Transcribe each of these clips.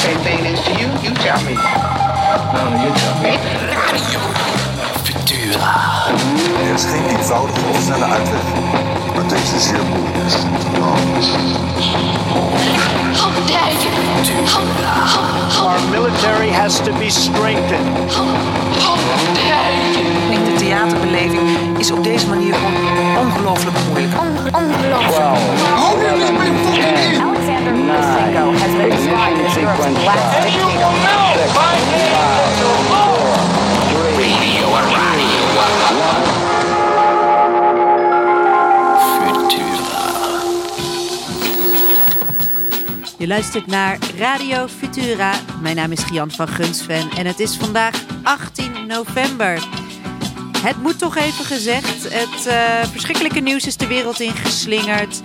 same thing is to you? You tell me. No, you tell me. Futura. Er is geen eenvoudige of snelle uitweg, maar deze is zeer moeilijk. Our military has to be strengthened. Ik denk de theaterbeleving is op deze manier gewoon ongelooflijk moeilijk. Futura. Je luistert naar Radio Futura. Mijn naam is Gian van Gunsven en het is vandaag 18 november. Het moet toch even gezegd, het eh, verschrikkelijke nieuws is de wereld ingeslingerd.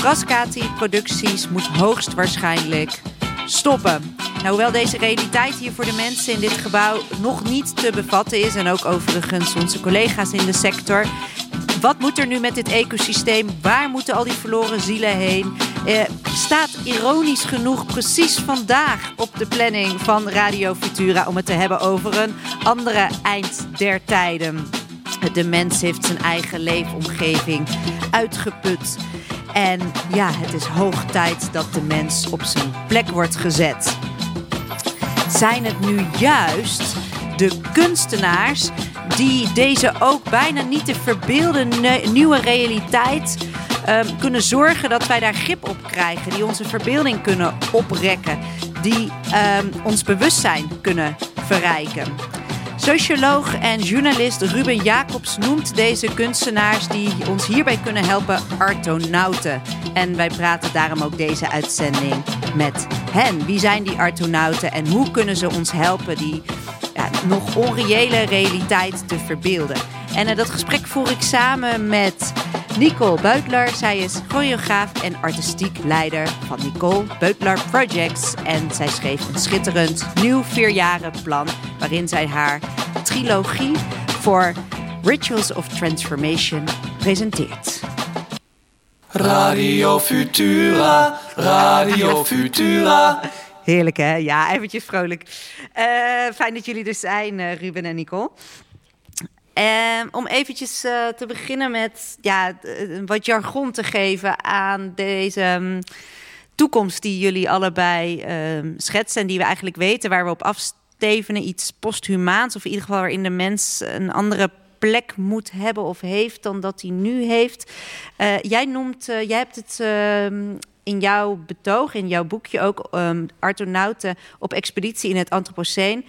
Frascati Producties moet hoogstwaarschijnlijk stoppen. Nou, hoewel deze realiteit hier voor de mensen in dit gebouw nog niet te bevatten is... en ook overigens onze collega's in de sector... Wat moet er nu met dit ecosysteem? Waar moeten al die verloren zielen heen? Eh, staat ironisch genoeg precies vandaag op de planning van Radio Futura om het te hebben over een andere eind der tijden. De mens heeft zijn eigen leefomgeving uitgeput. En ja, het is hoog tijd dat de mens op zijn plek wordt gezet. Zijn het nu juist de kunstenaars die deze ook bijna niet te verbeelden nieuwe realiteit ehm, kunnen zorgen dat wij daar grip op krijgen, die onze verbeelding kunnen oprekken, die ehm, ons bewustzijn kunnen verrijken. Socioloog en journalist Ruben Jacobs noemt deze kunstenaars die ons hierbij kunnen helpen artonauten. En wij praten daarom ook deze uitzending met hen. Wie zijn die artonauten en hoe kunnen ze ons helpen die ja, nog onreële realiteit te verbeelden? En eh, dat gesprek voer ik samen met Nicole Beutler. Zij is choreograaf en artistiek leider van Nicole Beutler Projects. En zij schreef een schitterend nieuw vierjarenplan waarin zij haar trilogie voor Rituals of Transformation presenteert. Radio Futura. Radio Futura. Heerlijk hè? Ja, eventjes vrolijk. Eh, fijn dat jullie er zijn, eh, Ruben en Nicole. Ehm, om eventjes eh, te beginnen met ja, wat jargon te geven aan deze mm, toekomst die jullie allebei ehm, schetsen en die we eigenlijk weten waar we op afstevenen. Iets posthumaans of in ieder geval waarin de mens een andere plek moet hebben of heeft dan dat hij nu heeft. Jij noemt, jij hebt het ehm, in jouw betoog, in jouw boekje ook, ehm Artonauten op expeditie in het Anthropoceen.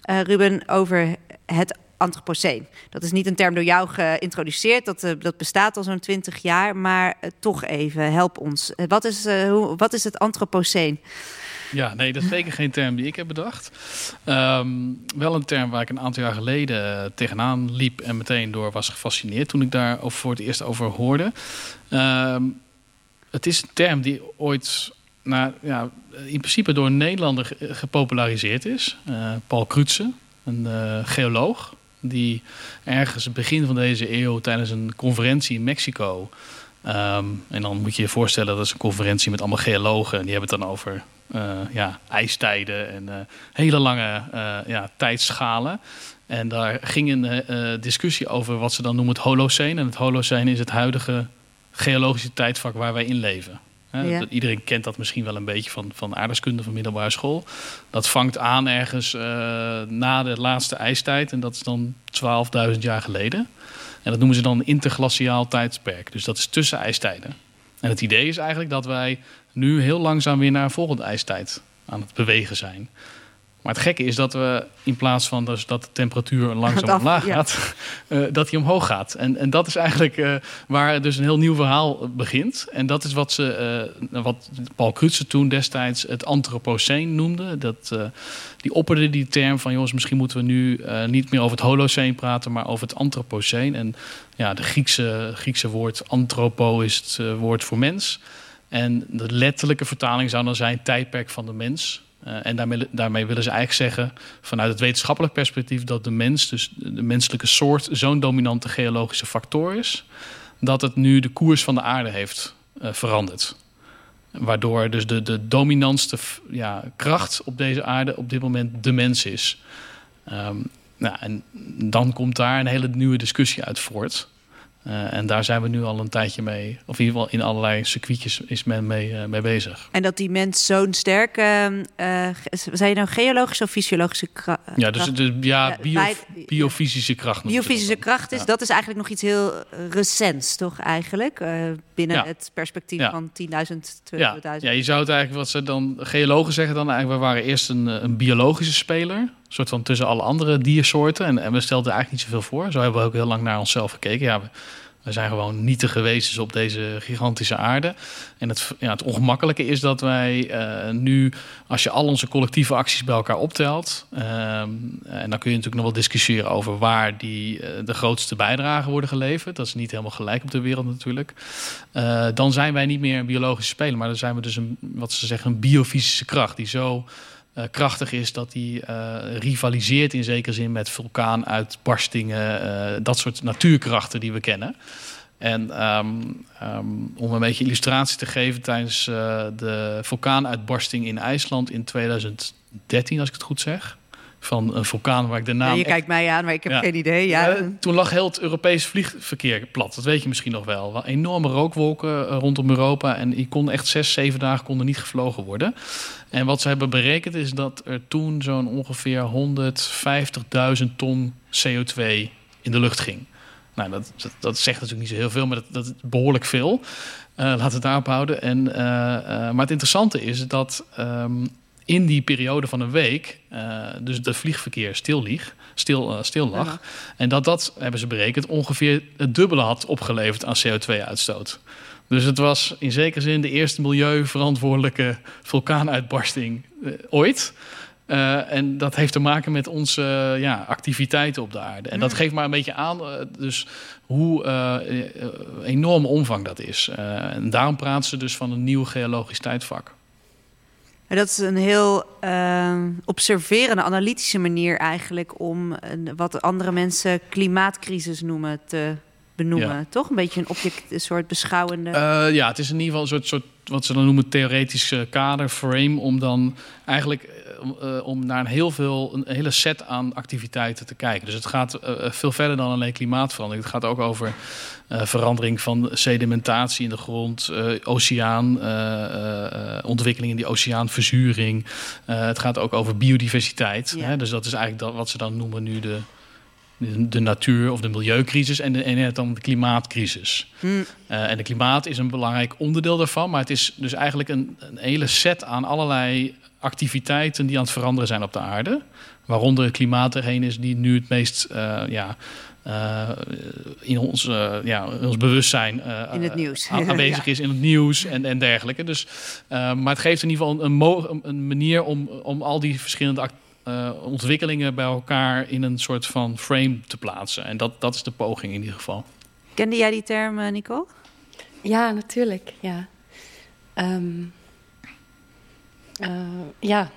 Eh, Ruben, over het Anthropoceen. Dat is niet een term door jou geïntroduceerd, dat, eh, dat bestaat al zo'n twintig jaar, maar eh, toch even, help ons. Wat, is, hoe, wat is het Anthropoceen? Ja, nee, dat is zeker geen term die ik heb bedacht. Ehm, wel een term waar ik een aantal jaar geleden tegenaan liep en meteen door was gefascineerd toen ik daar voor het eerst over hoorde. Ehm, het is een term die ooit ja, in principe door een Nederlander ge- gepopulariseerd is. Eh, Paul Crutzen, een eh, geoloog, die ergens begin van deze eeuw tijdens een conferentie in Mexico. ehm, en dan moet je je voorstellen dat is een conferentie met allemaal geologen. En die hebben het dan over eh, ja, ijstijden en hele lange ja, tijdschalen. En daar ging een discussie over wat ze dan noemen het Holocene. En het Holocene is het huidige geologische tijdvak waar wij in leven. Hè, Ja. dat- Iedereen kent dat misschien wel een beetje van, van aardrijkskunde van middelbare school. Dat vangt aan ergens eh, na de laatste ijstijd. En dat is dan 12.000 jaar geleden. En dat noemen ze dan een interglaciaal tijdsperk. Dus dat is tussen ijstijden. En het idee is eigenlijk dat wij nu heel langzaam weer naar een volgende ijstijd aan het bewegen zijn. Maar het gekke is dat we in plaats van dus dat de temperatuur langzaam af, omlaag ja. gaat, eh, dat die omhoog gaat. En, en dat is eigenlijk eh, waar dus een heel nieuw verhaal begint. En dat is wat, ze, eh, wat Paul Crutzen toen destijds het Anthropoceen noemde. Dat, die opperde die term van jongens, misschien moeten we nu niet meer over het Holoceen praten, maar over het Anthropoceen. En ja, de Griekse, Griekse woord anthropo is het woord voor mens. En de letterlijke vertaling zou dan zijn tijdperk van de mens. Eh, en daarmee, daarmee willen ze eigenlijk zeggen, vanuit het wetenschappelijk perspectief, dat de mens, dus de menselijke soort, zo'n dominante geologische factor is, dat het nu de koers van de aarde heeft eh, veranderd. Waardoor dus de, de dominantste ja, kracht op deze aarde op dit moment de mens is. Ehm, nou, en dan komt daar een hele nieuwe discussie uit voort. Uh, en daar zijn we nu al een tijdje mee, of in ieder geval in allerlei circuitjes is men mee, uh, mee bezig. En dat die mens zo'n sterke, uh, zijn je nou geologische of fysiologische kracht? Ja, dus, dus ja, bio, biofysische kracht. Biofysische kracht is, ja. dat is eigenlijk nog iets heel recents, toch eigenlijk? binnen ja. het perspectief ja. van 10.000, 20.000. Ja. ja, je zou het eigenlijk, wat ze dan geologen zeggen dan eigenlijk, we waren eerst een, een biologische speler. Soort van tussen alle andere diersoorten. En, en we stelden eigenlijk niet zoveel voor. Zo hebben we ook heel lang naar onszelf gekeken. Ja, we, zijn gewoon niet te gewezen op deze gigantische aarde. En het, ja, het ongemakkelijke is dat wij uh, nu, als je al onze collectieve acties bij elkaar optelt, uh, en dan kun je natuurlijk nog wel discussiëren over waar die, uh, de grootste bijdragen worden geleverd. Dat is niet helemaal gelijk op de wereld natuurlijk. dan zijn wij niet meer een biologische speler, maar dan zijn we dus een, wat ze zeggen, een biofysische kracht die zo uh, krachtig is dat hij uh, rivaliseert in zekere zin met vulkaanuitbarstingen, uh, dat soort natuurkrachten die we kennen. En um, um, om een beetje illustratie te geven, tijdens de vulkaanuitbarsting in IJsland in 2013, als ik het goed zeg, van een vulkaan waar ik de naam... Ja, je kijkt mij aan, maar ik heb ja. geen idee. Ja. Uh, toen lag heel het Europees vliegverkeer plat. Dat weet je misschien nog wel. wel enorme rookwolken uh, rondom Europa. En je kon echt zes, zeven dagen konden niet gevlogen worden. En wat ze hebben berekend is dat er toen zo'n ongeveer 150.000 ton CO2 in de lucht ging. Nou, dat, dat, dat, zegt natuurlijk niet zo heel veel, maar dat, dat is behoorlijk veel. Uh, laten we het daarop houden. En, uh, uh, maar het interessante is dat um, in die periode van een week, uh, dus de vliegverkeer stil, lieg, stil, uh, stil lag. Ja. En dat dat, hebben ze berekend, ongeveer het dubbele had opgeleverd aan CO2-uitstoot. Dus het was in zekere zin de eerste milieuverantwoordelijke vulkaanuitbarsting uh, ooit. Uh, en dat heeft te maken met onze uh, ja, activiteiten op de aarde. En dat geeft maar een beetje aan uh, dus hoe enorm omvang dat is. en daarom praten ze dus van een nieuw geologisch tijdvak. En dat is een heel uh, observerende, analytische manier eigenlijk om een, wat andere mensen klimaatcrisis noemen te benoemen. Ja. Toch? Een beetje een object, een soort beschouwende. Uh, ja, het is in ieder geval een soort, soort wat ze dan noemen theoretisch kader, frame, om dan eigenlijk uh, om naar een heel veel, een hele set aan activiteiten te kijken. Dus het gaat uh, veel verder dan alleen klimaatverandering. Het gaat ook over verandering van sedimentatie in de grond, oceaan, ontwikkeling in die oceaanverzuring. het gaat ook over biodiversiteit. Ja. Hè? Dus dat is eigenlijk dat, wat ze dan noemen nu de, de natuur- of de milieucrisis en, de, en dan de klimaatcrisis. Hmm. Uh, en de klimaat is een belangrijk onderdeel daarvan, maar het is dus eigenlijk een, een hele set aan allerlei activiteiten die aan het veranderen zijn op de aarde. Waaronder het klimaat erheen is die nu het meest uh, ja, uh, in, ons, uh, ja, in ons bewustzijn in het nieuws. aanwezig ja. is in het nieuws en, en dergelijke. Dus, maar het geeft in ieder geval een, een, een manier om, om al die verschillende ontwikkelingen bij elkaar in een soort van frame te plaatsen. En dat, dat is de poging in ieder geval. Kende jij die term, Nicole? Ja, natuurlijk. Ja. Um, uh, ja,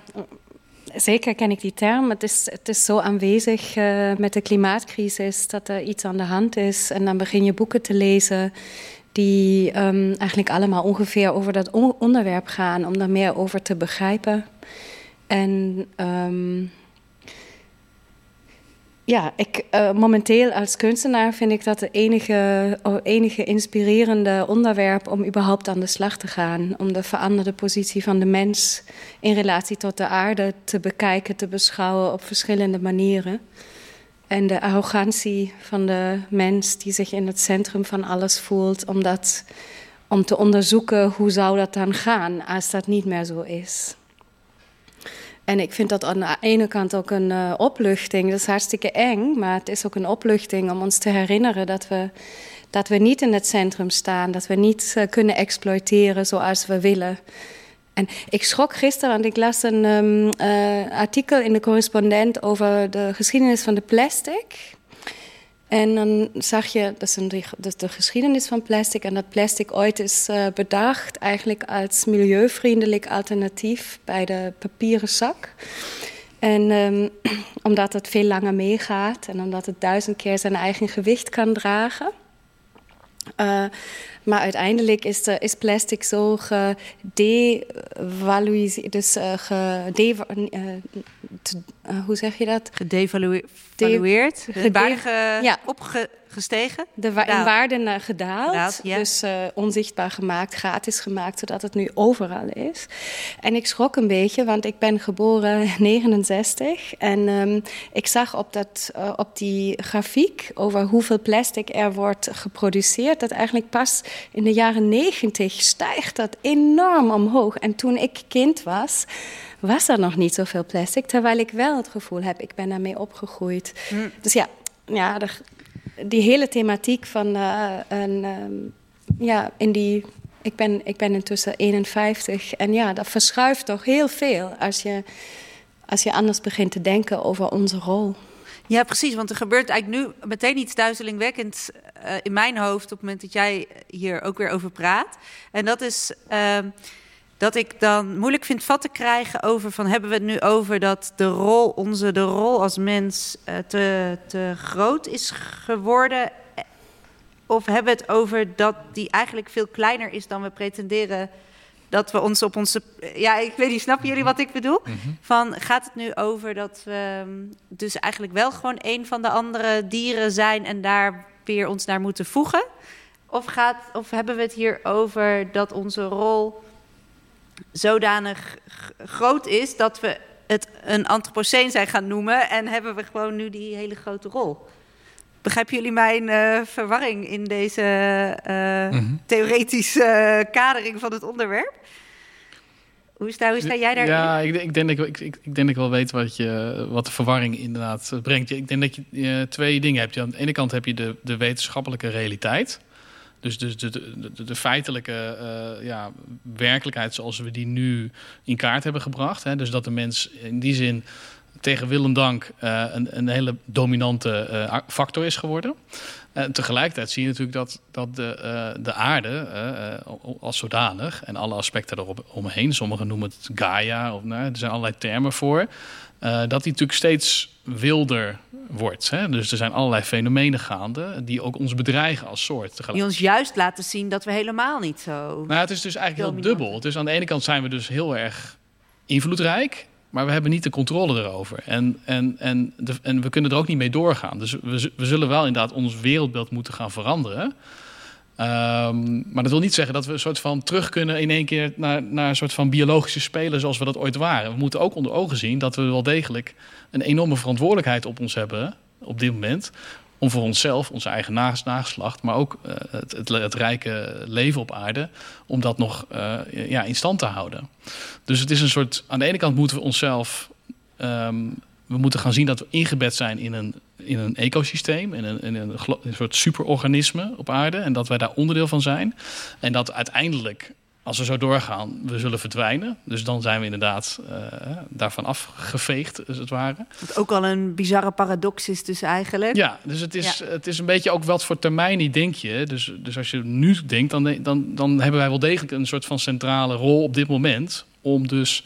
zeker ken ik die term. Het is, het is zo aanwezig uh, met de klimaatcrisis dat er iets aan de hand is. En dan begin je boeken te lezen die um, eigenlijk allemaal ongeveer over dat onderwerp gaan, om daar meer over te begrijpen. En um, ja, ik, uh, momenteel als kunstenaar vind ik dat het enige, enige inspirerende onderwerp om überhaupt aan de slag te gaan. Om de veranderde positie van de mens in relatie tot de aarde te bekijken, te beschouwen op verschillende manieren. En de arrogantie van de mens die zich in het centrum van alles voelt, om, dat, om te onderzoeken hoe zou dat dan gaan als dat niet meer zo is. En ik vind dat aan de ene kant ook een uh, opluchting. Dat is hartstikke eng, maar het is ook een opluchting om ons te herinneren dat we, dat we niet in het centrum staan. Dat we niet uh, kunnen exploiteren zoals we willen. En ik schrok gisteren, want ik las een um, uh, artikel in de correspondent over de geschiedenis van de plastic. En dan zag je, dat de geschiedenis van plastic. En dat plastic ooit is uh, bedacht eigenlijk als milieuvriendelijk alternatief bij de papieren zak. En um, omdat het veel langer meegaat en omdat het duizend keer zijn eigen gewicht kan dragen. Uh, Maar uiteindelijk is, plastic zo gedevalueerd, dus uh, hoe zeg je dat? Gedevalueerd, de, waarde ja. opge gestegen? De wa in waarde gedaald. Dus uh, onzichtbaar gemaakt, gratis gemaakt, zodat het nu overal is. En ik schrok een beetje, want ik ben geboren 69. En um, ik zag op, dat, uh, op die grafiek over hoeveel plastic er wordt geproduceerd, dat eigenlijk pas in de jaren 90 stijgt dat enorm omhoog. En toen ik kind was, was er nog niet zoveel plastic, terwijl ik wel het gevoel heb, ik ben daarmee opgegroeid. Mm. Dus ja, ja, er, die hele thematiek van uh, een, um, ja, in die. Ik ben, ik ben intussen 51 en ja, dat verschuift toch heel veel als je, als je anders begint te denken over onze rol. Ja, precies, want er gebeurt eigenlijk nu meteen iets duizelingwekkends uh, in mijn hoofd op het moment dat jij hier ook weer over praat. En dat is. Uh, dat ik dan moeilijk vind vat te krijgen over van hebben we het nu over dat de rol, onze de rol als mens uh, te, te groot is geworden? Of hebben we het over dat die eigenlijk veel kleiner is dan we pretenderen dat we ons op onze. Ja, ik weet niet, snappen jullie wat ik bedoel? Mhm. Van gaat het nu over dat we ehm, dus eigenlijk wel gewoon een van de andere dieren zijn en daar weer ons naar moeten voegen? Of, gaat, of hebben we het hier over dat onze rol zodanig groot is dat we het een antropoceen zijn gaan noemen en hebben we gewoon nu die hele grote rol. Begrijpen jullie mijn uh, verwarring in deze uh, mm-hmm. theoretische kadering van het onderwerp? Hoe sta, hoe sta jij daar? Ja, ik, ik, denk dat ik, ik, ik, denk dat ik wel weet wat, je, wat de verwarring inderdaad brengt. Ik denk dat je uh, twee dingen hebt. Aan de ene kant heb je de, de wetenschappelijke realiteit. Dus, dus de, de, de, feitelijke uh, ja, werkelijkheid zoals we die nu in kaart hebben gebracht. Hè, dus dat de mens in die zin tegen wil en dank uh, een, een hele dominante uh, factor is geworden. En tegelijkertijd zie je natuurlijk dat, dat de, de aarde als zodanig en alle aspecten erop omheen, sommigen noemen het Gaia, of, nou, er zijn allerlei termen voor, dat die natuurlijk steeds wilder wordt. Hè? Dus er zijn allerlei fenomenen gaande die ook ons bedreigen als soort. Die ons juist laten zien dat we helemaal niet zo. Nou, het is dus eigenlijk heel dubbel. Dus aan de ene kant zijn we dus heel erg invloedrijk. Maar we hebben niet de controle erover. En, en, en, de, en we kunnen er ook niet mee doorgaan. Dus we, we zullen wel inderdaad ons wereldbeeld moeten gaan veranderen. Um, maar dat wil niet zeggen dat we een soort van terug kunnen in één keer naar, naar een soort van biologische spelen zoals we dat ooit waren. We moeten ook onder ogen zien dat we wel degelijk een enorme verantwoordelijkheid op ons hebben op dit moment. Om voor onszelf, onze eigen nageslacht, maar ook uh, het, het, het, rijke leven op aarde, om dat nog uh, ja, in stand te houden. Dus het is een soort, aan de ene kant moeten we onszelf um, we moeten gaan zien dat we ingebed zijn in een, in een ecosysteem, in een, in een, een soort superorganisme op aarde. En dat wij daar onderdeel van zijn. En dat uiteindelijk, als we zo doorgaan, we zullen verdwijnen. Dus dan zijn we inderdaad uh, daarvan afgeveegd, als het ware. Wat ook al een bizarre paradox is dus eigenlijk. Ja, dus het is, het is een beetje ook wat voor termijn die denk je. Dus, dus als je nu denkt, dan, dan, dan hebben wij wel degelijk een soort van centrale rol op dit moment. Om dus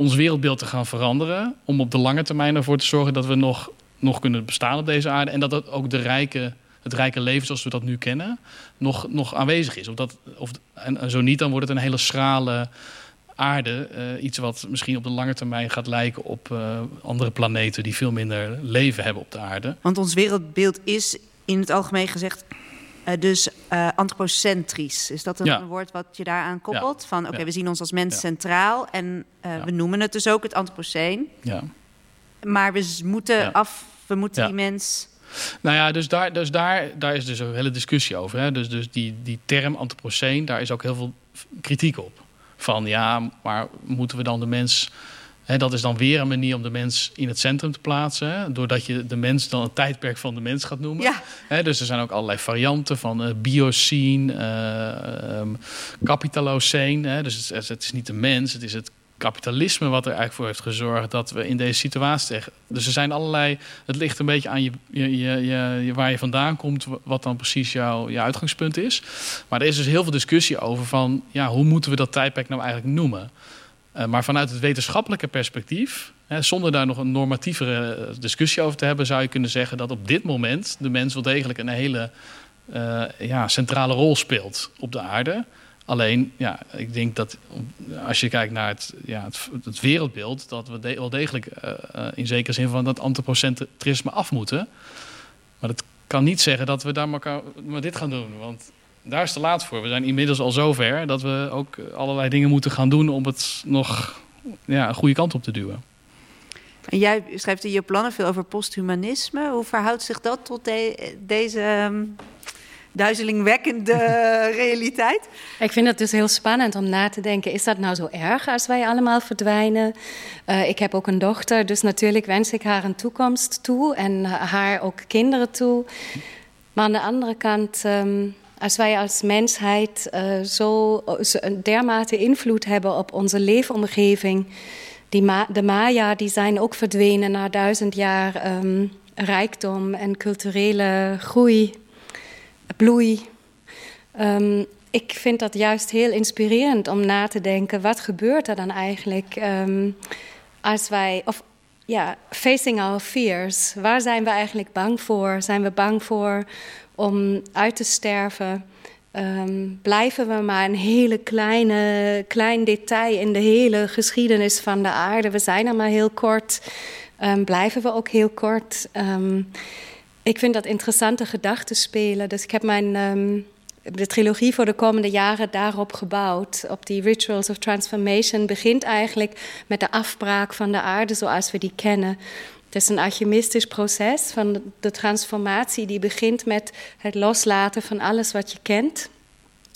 ons wereldbeeld te gaan veranderen. Om op de lange termijn ervoor te zorgen dat we nog, nog kunnen bestaan op deze aarde. En dat dat ook de rijke, het rijke leven zoals we dat nu kennen, nog, nog aanwezig is. Of dat, of, en, zo niet, dan wordt het een hele schrale aarde. Uh, iets wat misschien op de lange termijn gaat lijken op uh, andere planeten die veel minder leven hebben op de aarde. Want ons wereldbeeld is in het algemeen gezegd uh, dus uh, antropocentrisch. Is dat een ja. woord wat je daaraan koppelt? Ja. Van oké, okay, we zien ons als mens centraal en uh, we noemen het dus ook het antropoceen. Ja. Maar we moeten af, we moeten die mens. Nou ja, dus daar, dus daar, daar is dus een hele discussie over. Hè? Dus, dus die, die term antropoceen, daar is ook heel veel kritiek op. Van ja, maar moeten we dan de mens dat is dan weer een manier om de mens in het centrum te plaatsen. doordat je de mens dan het tijdperk van de mens gaat noemen. Ja. dus er zijn ook allerlei varianten van uh, biocene, uh, um, capitalocene. dus het, het, is niet de mens, het is het kapitalisme wat er eigenlijk voor heeft gezorgd dat we in deze situatie. Dus er zijn allerlei. Het ligt een beetje aan je, je, je, je waar je vandaan komt, wat dan precies jouw je uitgangspunt is. Maar er is dus heel veel discussie over van ja, hoe moeten we dat tijdperk nou eigenlijk noemen? Uh, maar vanuit het wetenschappelijke perspectief, hè, zonder daar nog een normatievere discussie over te hebben, zou je kunnen zeggen dat op dit moment de mens wel degelijk een hele uh, ja, centrale rol speelt op de aarde. Alleen, ja, ik denk dat als je kijkt naar het, ja, het, het wereldbeeld, dat we wel degelijk in zekere zin van dat antropocentrisme af moeten. Maar dat kan niet zeggen dat we daar maar, maar dit gaan doen. Want daar is te laat voor. We zijn inmiddels al zover dat we ook allerlei dingen moeten gaan doen om het nog ja, een goede kant op te duwen. En jij schrijft in je plannen veel over posthumanisme. Hoe verhoudt zich dat tot deze um, duizelingwekkende realiteit? Ik vind het dus heel spannend om na te denken: is dat nou zo erg als wij allemaal verdwijnen? Uh, ik heb ook een dochter, dus natuurlijk wens ik haar een toekomst toe en haar ook kinderen toe. Maar aan de andere kant. Um, als wij als mensheid uh, zo, dermate invloed hebben op onze leefomgeving, die de Maya die zijn ook verdwenen na duizend jaar um, rijkdom en culturele groei, bloei. Um, ik vind dat juist heel inspirerend om na te denken: wat gebeurt er dan eigenlijk um, als wij, of ja, facing our fears, waar zijn we eigenlijk bang voor? Zijn we bang voor om uit te sterven? Um, blijven we maar een hele kleine, klein detail in de hele geschiedenis van de aarde. We zijn er maar heel kort. Um, blijven we ook heel kort. Um, ik vind dat interessante gedachten spelen. Dus ik heb mijn de trilogie voor de komende jaren daarop gebouwd. Op die Rituals of Transformation begint eigenlijk met de afbraak van de aarde zoals we die kennen. Het is een alchemistisch proces van de transformatie die begint met het loslaten van alles wat je kent.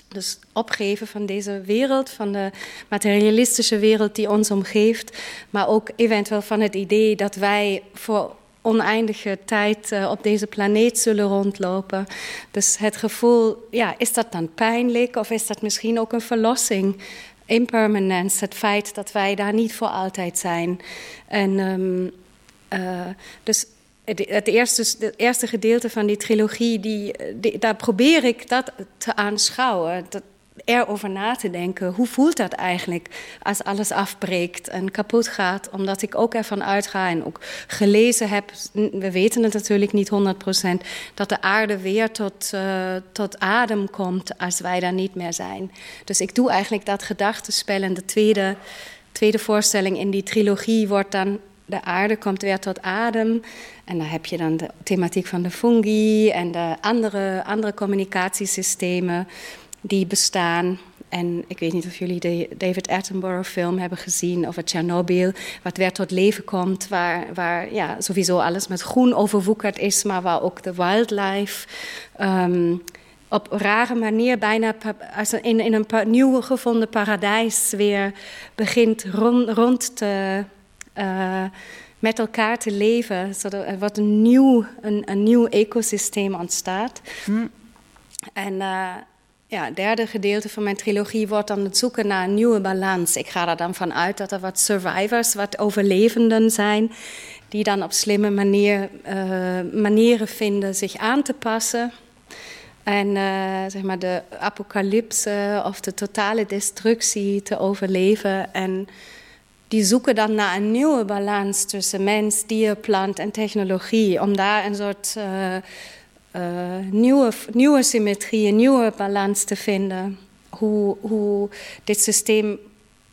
Dus opgeven van deze wereld, van de materialistische wereld die ons omgeeft, maar ook eventueel van het idee dat wij voor oneindige tijd uh, op deze planeet zullen rondlopen. Dus het gevoel, ja, is dat dan pijnlijk of is dat misschien ook een verlossing? Impermanence, het feit dat wij daar niet voor altijd zijn. En um, uh, dus het, eerste, het eerste gedeelte van die trilogie, die, daar probeer ik dat te aanschouwen. Dat, erover na te denken. Hoe voelt dat eigenlijk als alles afbreekt en kapot gaat? Omdat ik ook ervan uitga en ook gelezen heb, we weten het natuurlijk niet 100%, dat de aarde weer tot, uh, tot adem komt als wij daar niet meer zijn. Dus ik doe eigenlijk dat gedachtenspel en de tweede, tweede voorstelling in die trilogie wordt dan de aarde komt weer tot adem. En dan heb je dan de thematiek van de fungi en de andere, andere communicatiesystemen die bestaan. En ik weet niet of jullie de David Attenborough film hebben gezien over Tsjernobyl, wat weer tot leven komt, waar, waar ja, sowieso alles met groen overwoekerd is, maar waar ook de wildlife um, op rare manier bijna als in, in een nieuw gevonden paradijs weer begint rond, rond te met elkaar te leven, zodat er wat een nieuw, een, een nieuw ecosysteem ontstaat. Hm. En uh, ja, het derde gedeelte van mijn trilogie wordt dan het zoeken naar een nieuwe balans. Ik ga er dan van uit dat er wat survivors, wat overlevenden zijn, die dan op slimme manier, uh, manieren vinden zich aan te passen. En uh, zeg maar de apocalypse of de totale destructie te overleven. En die zoeken dan naar een nieuwe balans tussen mens, dier, plant en technologie. Om daar een soort uh, uh, nieuwe, nieuwe symmetrie, een nieuwe balans te vinden. Hoe, hoe dit systeem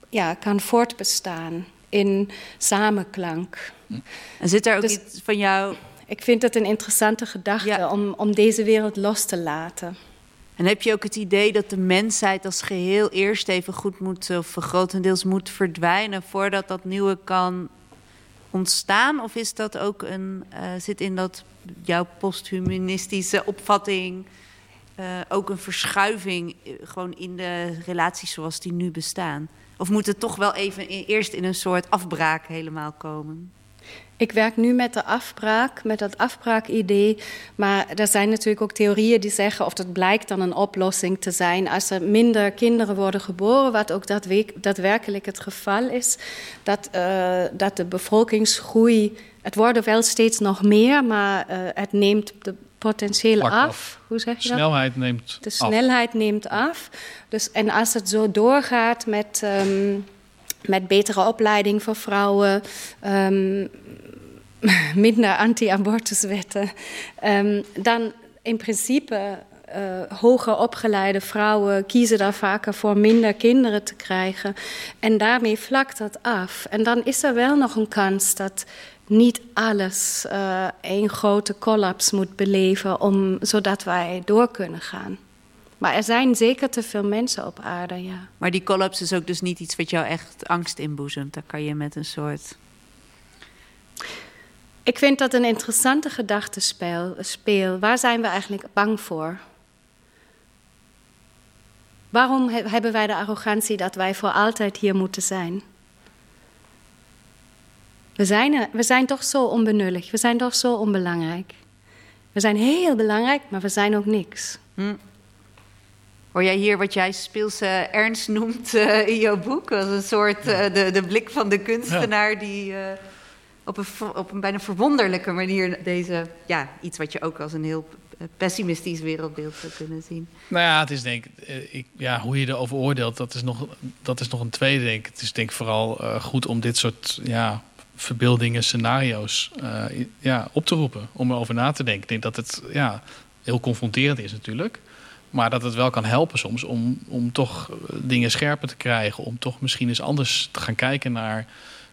ja, kan voortbestaan in samenklank. En zit er ook dus, iets van jou? Ik vind het een interessante gedachte ja. om, om deze wereld los te laten. En heb je ook het idee dat de mensheid als geheel eerst even goed moet, of grotendeels moet verdwijnen voordat dat nieuwe kan ontstaan? Of is dat ook een, uh, zit in dat jouw posthumanistische opvatting uh, ook een verschuiving uh, gewoon in de relaties zoals die nu bestaan? Of moet het toch wel even eerst in een soort afbraak helemaal komen? Ik werk nu met de afbraak, met dat afbraakidee. Maar er zijn natuurlijk ook theorieën die zeggen, of dat blijkt dan een oplossing te zijn, als er minder kinderen worden geboren, wat ook daadwerkelijk het geval is, dat, uh, dat de bevolkingsgroei, het worden wel steeds nog meer, maar uh, het neemt de potentieel af. af. Hoe zeg je dat? De snelheid neemt De snelheid af. neemt af. Dus, en als het zo doorgaat met. Um, met betere opleiding voor vrouwen, um, minder anti-abortuswetten, dan in principe hoger opgeleide vrouwen kiezen daar vaker voor minder kinderen te krijgen. En daarmee vlakt dat af. En dan is er wel nog een kans dat niet alles uh, één grote collapse moet beleven, om, zodat wij door kunnen gaan. Maar er zijn zeker te veel mensen op aarde, ja. Maar die collapse is ook dus niet iets wat jou echt angst inboezemt. Daar kan je met een soort ik vind dat een interessante gedachte speel. Waar zijn we eigenlijk bang voor? Waarom hebben wij de arrogantie dat wij voor altijd hier moeten zijn? We zijn, we zijn toch zo onbenullig, we zijn toch zo onbelangrijk. We zijn heel belangrijk, maar we zijn ook niks. Hm. Hoor jij hier wat jij speelse ernst noemt uh, in jouw boek? Als een soort uh, de, de blik van de kunstenaar die... Uh op een, op een bijna verwonderlijke manier deze, ja, iets wat je ook als een heel pessimistisch wereldbeeld zou kunnen zien. Nou ja, het is denk eh, ik, ja, hoe je erover oordeelt, dat is nog, dat is nog een tweede denk Het is denk ik vooral uh, goed om dit soort ja, verbeeldingen, scenario's uh, ja, op te roepen, om erover na te denken. Ik denk dat het ja, heel confronterend is natuurlijk. Maar dat het wel kan helpen soms om, om toch dingen scherper te krijgen. Om toch misschien eens anders te gaan kijken naar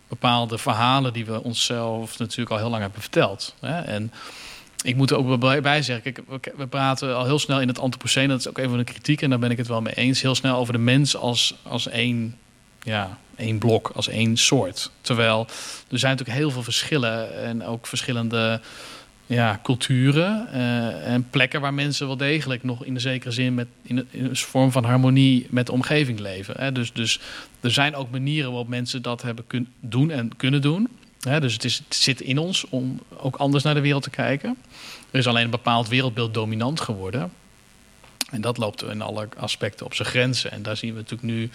bepaalde verhalen die we onszelf natuurlijk al heel lang hebben verteld. Hè? En ik moet er ook bij zeggen, we praten al heel snel in het antropocene, dat is ook een kritiek en daar ben ik het wel mee eens, heel snel over de mens als, als één, ja, één blok, als één soort. Terwijl er zijn natuurlijk heel veel verschillen en ook verschillende ja, culturen uh, en plekken waar mensen wel degelijk nog in de zekere zin met in, een vorm van harmonie met de omgeving leven. Hè. Dus, dus er zijn ook manieren waarop mensen dat hebben kunnen doen en kunnen doen. Hè. Dus het, is, het zit in ons om ook anders naar de wereld te kijken. Er is alleen een bepaald wereldbeeld dominant geworden. En dat loopt in alle aspecten op zijn grenzen. En daar zien we natuurlijk nu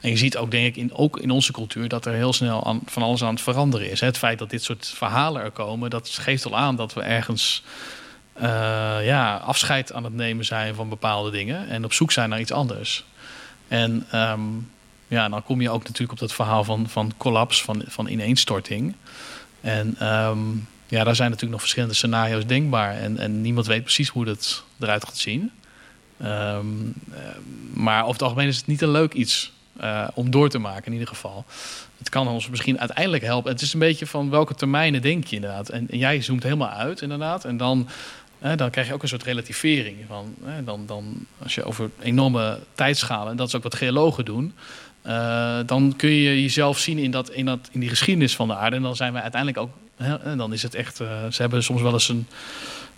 en je ziet ook, denk ik, in, ook in onze cultuur dat er heel snel aan, van alles aan het veranderen is. Het feit dat dit soort verhalen er komen, dat geeft al aan dat we ergens uh, ja, afscheid aan het nemen zijn van bepaalde dingen en op zoek zijn naar iets anders. En um, ja, dan kom je ook natuurlijk op dat verhaal van, van collapse, van, van ineenstorting. En um, ja, daar zijn natuurlijk nog verschillende scenario's denkbaar. En, en niemand weet precies hoe dat eruit gaat zien. Um, maar over het algemeen is het niet een leuk iets uh, om door te maken in ieder geval. Het kan ons misschien uiteindelijk helpen. Het is een beetje van welke termijnen denk je inderdaad. En, en jij zoomt helemaal uit inderdaad. En dan, eh, dan krijg je ook een soort relativering. Van, eh, dan, dan, als je over enorme tijdschalen, en dat is ook wat geologen doen... Uh, dan kun je jezelf zien in, dat, in, dat, in die geschiedenis van de aarde. En dan zijn we uiteindelijk ook... Hè, dan is het echt... ze hebben soms wel eens een...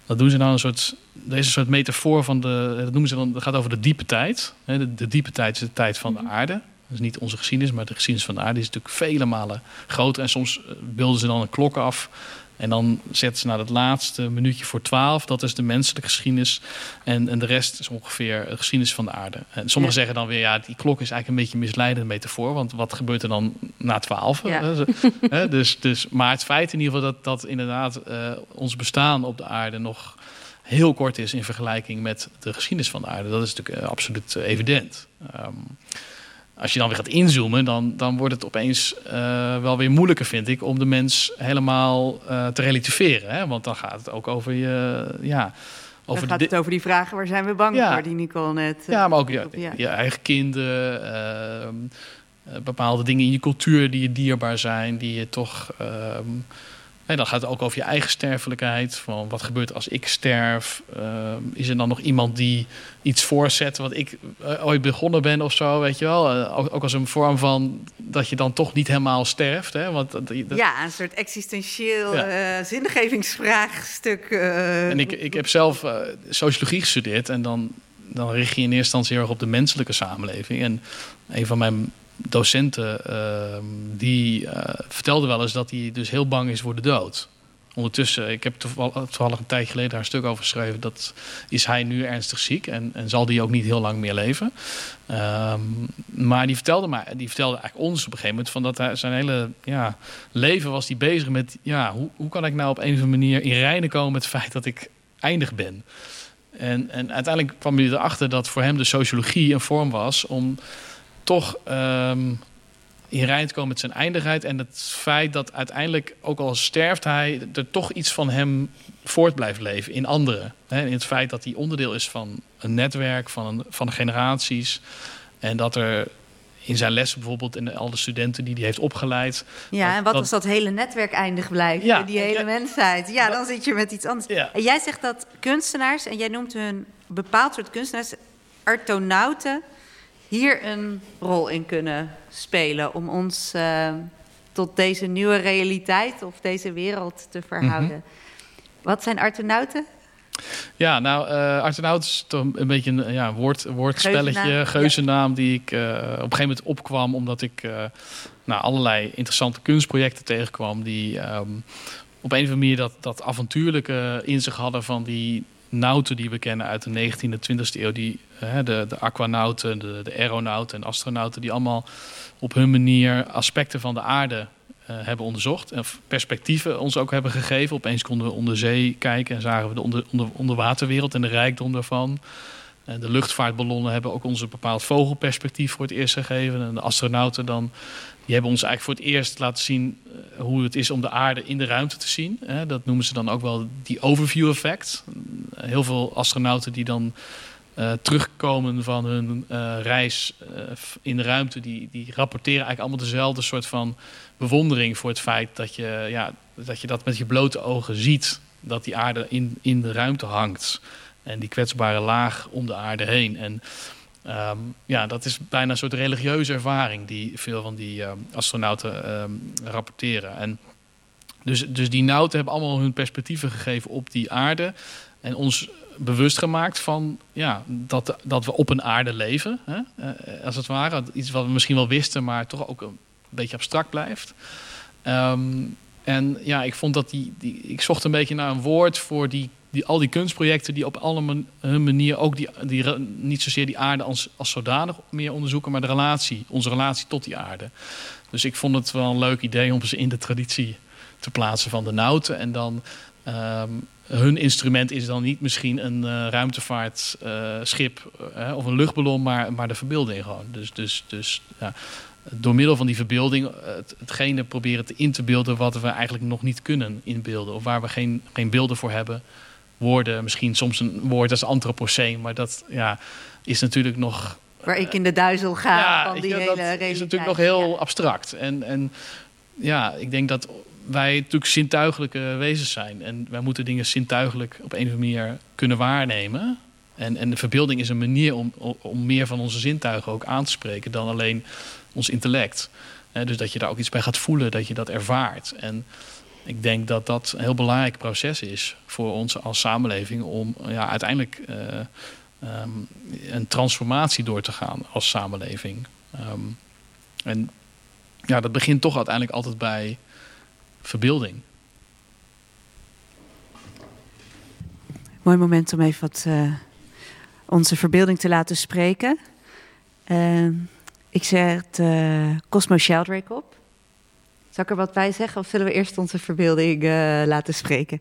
Dat doen ze dan een soort... Deze soort metafoor van de... Dat noemen ze dan... Dat gaat over de diepe tijd. De, de diepe tijd is de tijd van de mhm. aarde. Dus niet onze geschiedenis, maar de geschiedenis van de aarde is natuurlijk vele malen groter. En soms eh, beelden ze dan een klok af. En dan zetten ze naar het laatste minuutje voor twaalf. Dat is de menselijke geschiedenis. En, en de rest is ongeveer de geschiedenis van de aarde. En sommigen zeggen dan weer, ja, die klok is eigenlijk een beetje een misleidende metafoor. Want wat gebeurt er dan na twaalf? Ja. dus, dus, maar het feit in ieder geval dat, dat inderdaad uh, ons bestaan op de aarde nog heel kort is in vergelijking met de geschiedenis van de aarde. Dat is natuurlijk uh, absoluut evident. Um, als je dan weer gaat inzoomen, dan, dan wordt het opeens uh, wel weer moeilijker, vind ik, om de mens helemaal uh, te relativeren. Hè? Want dan gaat het ook over je. Ja, over dan gaat het over die vragen waar zijn we bang ja. voor, die Nicole net. Uh, ja, maar ook je, ja. je eigen kinderen, ehm, bepaalde dingen in je cultuur die je dierbaar zijn, die je toch. Ehm, en dan gaat het ook over je eigen sterfelijkheid. Van wat gebeurt als ik sterf? Uh, is er dan nog iemand die iets voorzet wat ik uh, ooit begonnen ben of zo? Weet je wel? Uh, ook, ook, als een vorm van dat je dan toch niet helemaal sterft. Hè? Want, dat, ja, een soort existentieel ja. zinnegevingsvraagstuk. En ik, ik heb zelf sociologie gestudeerd. En dan, dan richt je in eerste instantie heel erg op de menselijke samenleving. En een van mijn docenten uh, die uh, vertelde wel eens dat hij dus heel bang is voor de dood. Ondertussen, ik heb toevallig een tijd geleden een stuk over geschreven. Dat is hij nu ernstig ziek en, en zal die ook niet heel lang meer leven. Um, maar die vertelde, maar, die vertelde eigenlijk ons op een gegeven moment van dat hij, zijn hele ja, leven was hij bezig met ja, hoe, hoe kan ik nou op een of andere manier in reinen komen met het feit dat ik eindig ben. En, en uiteindelijk kwam hij erachter dat voor hem de sociologie een vorm was om toch um, in lijn te komen met zijn eindigheid. En het feit dat uiteindelijk, ook al sterft hij, er toch iets van hem voort blijft leven in anderen. Hè? In het feit dat hij onderdeel is van een netwerk, van, een, van generaties. En dat er in zijn lessen bijvoorbeeld en al de studenten die hij heeft opgeleid. Ja, en wat als dat hele netwerk eindig blijft? Ja, die hele ja. mensheid. Ja, dan zit je met iets anders. Ja. En jij zegt dat kunstenaars, en jij noemt hun bepaald soort kunstenaars, artonauten, hier een rol in kunnen spelen om ons eh, tot deze nieuwe realiteit of deze wereld te verhouden. Mhm. Wat zijn artonauten? Ja, nou, uh, Artenaut is toch een beetje een ja, woord, woordspelletje, Geuzennaam, geuzennaam, die ik uh, op een gegeven moment opkwam omdat ik uh, nou, allerlei interessante kunstprojecten tegenkwam die um, op een of andere manier dat, dat avontuurlijke in zich hadden van die nauten die we kennen uit de 19e en 20e eeuw. Die, de, de aquanauten, de, de aeronauten en astronauten, die allemaal op hun manier aspecten van de aarde uh, hebben onderzocht. En perspectieven ons ook hebben gegeven. Opeens konden we onder zee kijken en zagen we de onder, onder, onderwaterwereld en de rijkdom daarvan. En de luchtvaartballonnen hebben ook ons een bepaald vogelperspectief voor het eerst gegeven. En de astronauten dan, die hebben ons eigenlijk voor het eerst laten zien uh, hoe het is om de aarde in de ruimte te zien. Dat noemen ze dan ook wel die overview effect. Heel veel astronauten die dan uh, terugkomen van hun uh, reis in de ruimte, die, die rapporteren eigenlijk allemaal dezelfde soort van bewondering voor het feit dat je, ja, dat, je dat met je blote ogen ziet. Dat die aarde in, in de ruimte hangt. En die kwetsbare laag om de aarde heen. En um, ja, dat is bijna een soort religieuze ervaring die veel van die um, astronauten um, rapporteren. En dus, dus die nauten hebben allemaal hun perspectieven gegeven op die aarde. En ons bewust gemaakt van ja, dat, dat we op een aarde leven, hè? Uh, als het ware. Iets wat we misschien wel wisten, maar toch ook een beetje abstract blijft. En ja, ik vond dat die, die. Ik zocht een beetje naar een woord voor die, die, al die kunstprojecten die op alle man, hun manier ook die, die, niet zozeer die aarde als, als zodanig meer onderzoeken, maar de relatie, onze relatie tot die aarde. Dus ik vond het wel een leuk idee om ze in de traditie te plaatsen van de Nauten. En dan um, hun instrument is dan niet misschien een uh, ruimtevaartschip uh, of een luchtballon, maar, maar de verbeelding gewoon. Dus, dus, dus ja, door middel van die verbeelding het, hetgene proberen te in te beelden wat we eigenlijk nog niet kunnen inbeelden. Of waar we geen, geen beelden voor hebben. Woorden, misschien soms een woord als antropoceen, maar dat ja, is natuurlijk nog... Waar ik in de duizel ga ja, van die ja, hele dat realiteit. is natuurlijk nog heel abstract. En, en ja, ik denk dat wij natuurlijk zintuigelijke wezens zijn. En wij moeten dingen zintuigelijk op een of andere manier kunnen waarnemen. En, en de verbeelding is een manier om, om meer van onze zintuigen ook aan te spreken dan alleen ons intellect. Dus dat je daar ook iets bij gaat voelen, dat je dat ervaart. En ik denk dat dat een heel belangrijk proces is voor ons als samenleving om ja, uiteindelijk uh, um, een transformatie door te gaan als samenleving. Um, en ja, dat begint toch uiteindelijk altijd bij verbeelding. Mooi moment om even wat uh, onze verbeelding te laten spreken. Uh, ik zet uh, Cosmo Sheldrake op. Zal ik er wat bij zeggen of zullen we eerst onze verbeelding eh, laten spreken?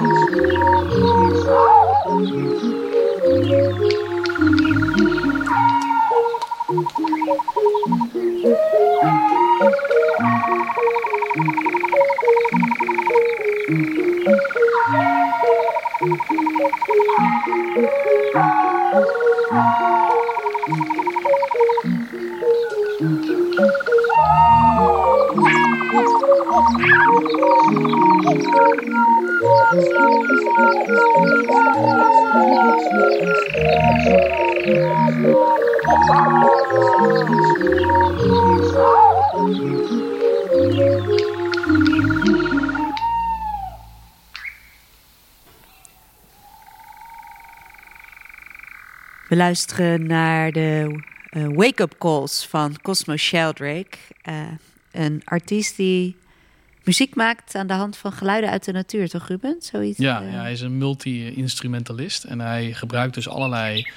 Música luisteren naar de uh, wake-up calls van Cosmo Sheldrake. Uh, een artiest die muziek maakt aan de hand van geluiden uit de natuur, toch Ruben? Zoiets, ja, uh... ja, hij is een multi-instrumentalist en hij gebruikt dus allerlei...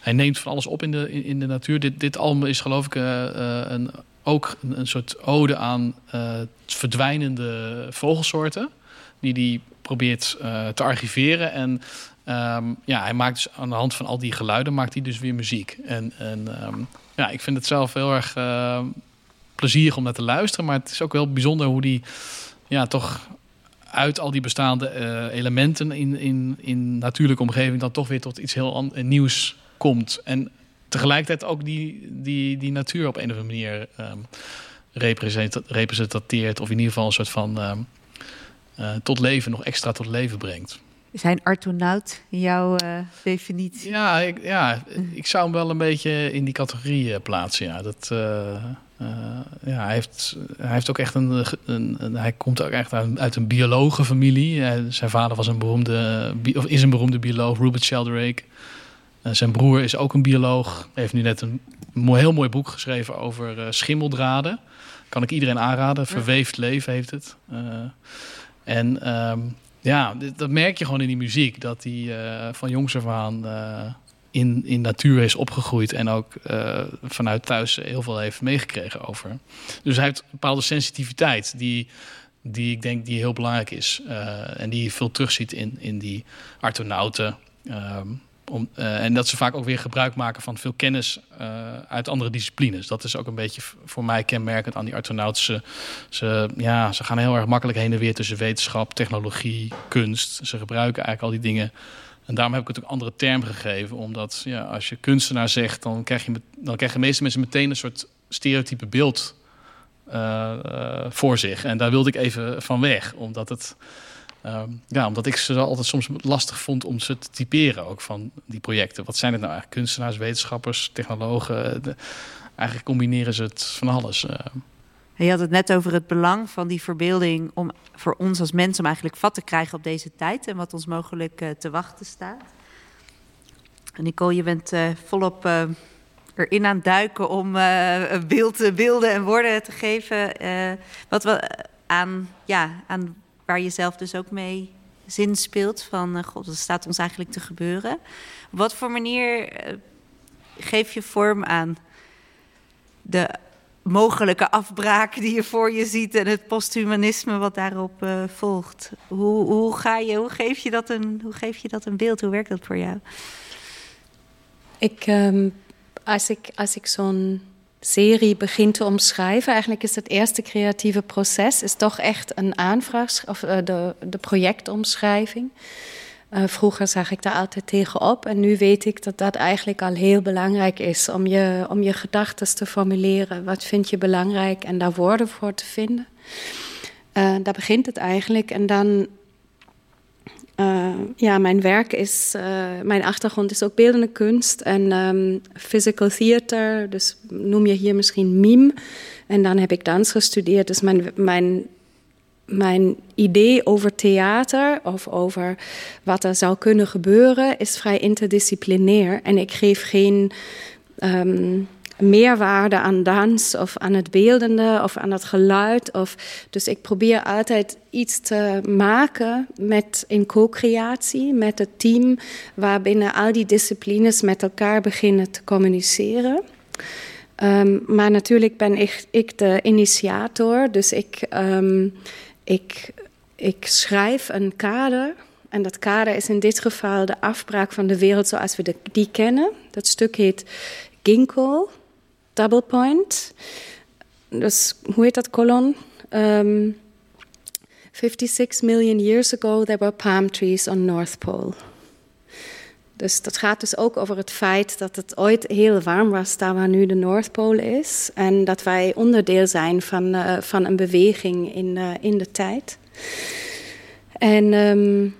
Hij neemt van alles op in de, in, in de natuur. Dit, dit album is geloof ik een, ook een, een, soort ode aan verdwijnende vogelsoorten... die hij probeert te archiveren en Um, ja, hij maakt dus aan de hand van al die geluiden maakt hij dus weer muziek. En, en um, ja, ik vind het zelf heel erg uh, plezierig om naar te luisteren. Maar het is ook wel bijzonder hoe die ja, toch uit al die bestaande uh, elementen in, in, in natuurlijke omgeving dan toch weer tot iets heel nieuws komt. En tegelijkertijd ook die, die, die natuur op een of andere manier um, representeert. Of in ieder geval een soort van uh, tot leven, nog extra tot leven brengt. Is hij een artonaut in jouw uh, definitie? Ja ik, ja, ik zou hem wel een beetje in die categorie uh, plaatsen. Ja. Dat, uh, ja, hij, heeft, hij heeft ook echt een, een, een hij komt ook echt uit, uit een biologenfamilie. zijn vader was een beroemde, of is een beroemde bioloog, Rupert Sheldrake. zijn broer is ook een bioloog. Hij heeft nu net een heel mooi boek geschreven over schimmeldraden. Kan ik iedereen aanraden. Verweefd leven heeft het. en um, ja, dat merk je gewoon in die muziek. Dat hij uh, van jongs af aan uh, in, in natuur is opgegroeid. En ook uh, vanuit thuis heel veel heeft meegekregen over. Dus hij heeft een bepaalde sensitiviteit die, die ik denk die heel belangrijk is. en die je veel terugziet in, in die artonauten. Um, om, uh, en dat ze vaak ook weer gebruik maken van veel kennis uh, uit andere disciplines. Dat is ook een beetje voor mij kenmerkend aan die artonauten. Ze, ja, ze gaan heel erg makkelijk heen en weer tussen wetenschap, technologie, kunst. Ze gebruiken eigenlijk al die dingen. En daarom heb ik het ook een andere term gegeven. Omdat ja, als je kunstenaar zegt, dan, krijg je, dan krijgen de meeste mensen meteen een soort stereotype beeld uh, voor zich. En daar wilde ik even van weg, omdat het Ehm, ja, omdat ik ze altijd soms lastig vond om ze te typeren ook van die projecten. Wat zijn het nou eigenlijk? Kunstenaars, wetenschappers, technologen. eigenlijk combineren ze het van alles. Uh. Je had het net over het belang van die verbeelding om voor ons als mensen om eigenlijk vat te krijgen op deze tijd en wat ons mogelijk uh, te wachten staat. Nicole, je bent uh, volop erin aan het duiken om beeld, beelden en woorden te geven. wat we aan, ja, aan waar je zelf dus ook mee zin speelt van, uh, god, wat staat ons eigenlijk te gebeuren? Wat voor manier uh, geef je vorm aan de mogelijke afbraak die je voor je ziet en het posthumanisme wat daarop uh, volgt? Hoe, hoe, ga je, hoe, geef je dat een, hoe geef je dat een beeld? Hoe werkt dat voor jou? Ik, um, als ik, als ik zo'n serie begint te omschrijven. Eigenlijk is het eerste creatieve proces is toch echt een aanvraag of uh, de, de projectomschrijving. Uh, vroeger zag ik daar altijd tegenop en nu weet ik dat dat eigenlijk al heel belangrijk is om je, om je gedachten te formuleren. Wat vind je belangrijk en daar woorden voor te vinden. Uh, daar begint het eigenlijk en dan uh, ja, mijn werk is, uh, mijn achtergrond is ook beeldende kunst en um, physical theater, dus noem je hier misschien mime. En dan heb ik dans gestudeerd, dus mijn, mijn, mijn idee over theater of over wat er zou kunnen gebeuren is vrij interdisciplinair. En ik geef geen um, meerwaarde aan dans of aan het beeldende of aan het geluid. Of, dus ik probeer altijd iets te maken met in co-creatie met het team, waarbinnen al die disciplines met elkaar beginnen te communiceren. Um, maar natuurlijk ben ik, ik, de initiator, dus ik, um, ik, ik schrijf een kader. En dat kader is in dit geval de afbraak van de wereld zoals we die kennen. Dat stuk heet Ginkgo double point. Dus hoe heet dat kolon? Um, 56 million years ago there were palm trees on North Pole. Dus dat gaat dus ook over het feit dat het ooit heel warm was daar waar nu de Noordpool is. En dat wij onderdeel zijn van, uh, van een beweging in, uh, in de tijd. En, um,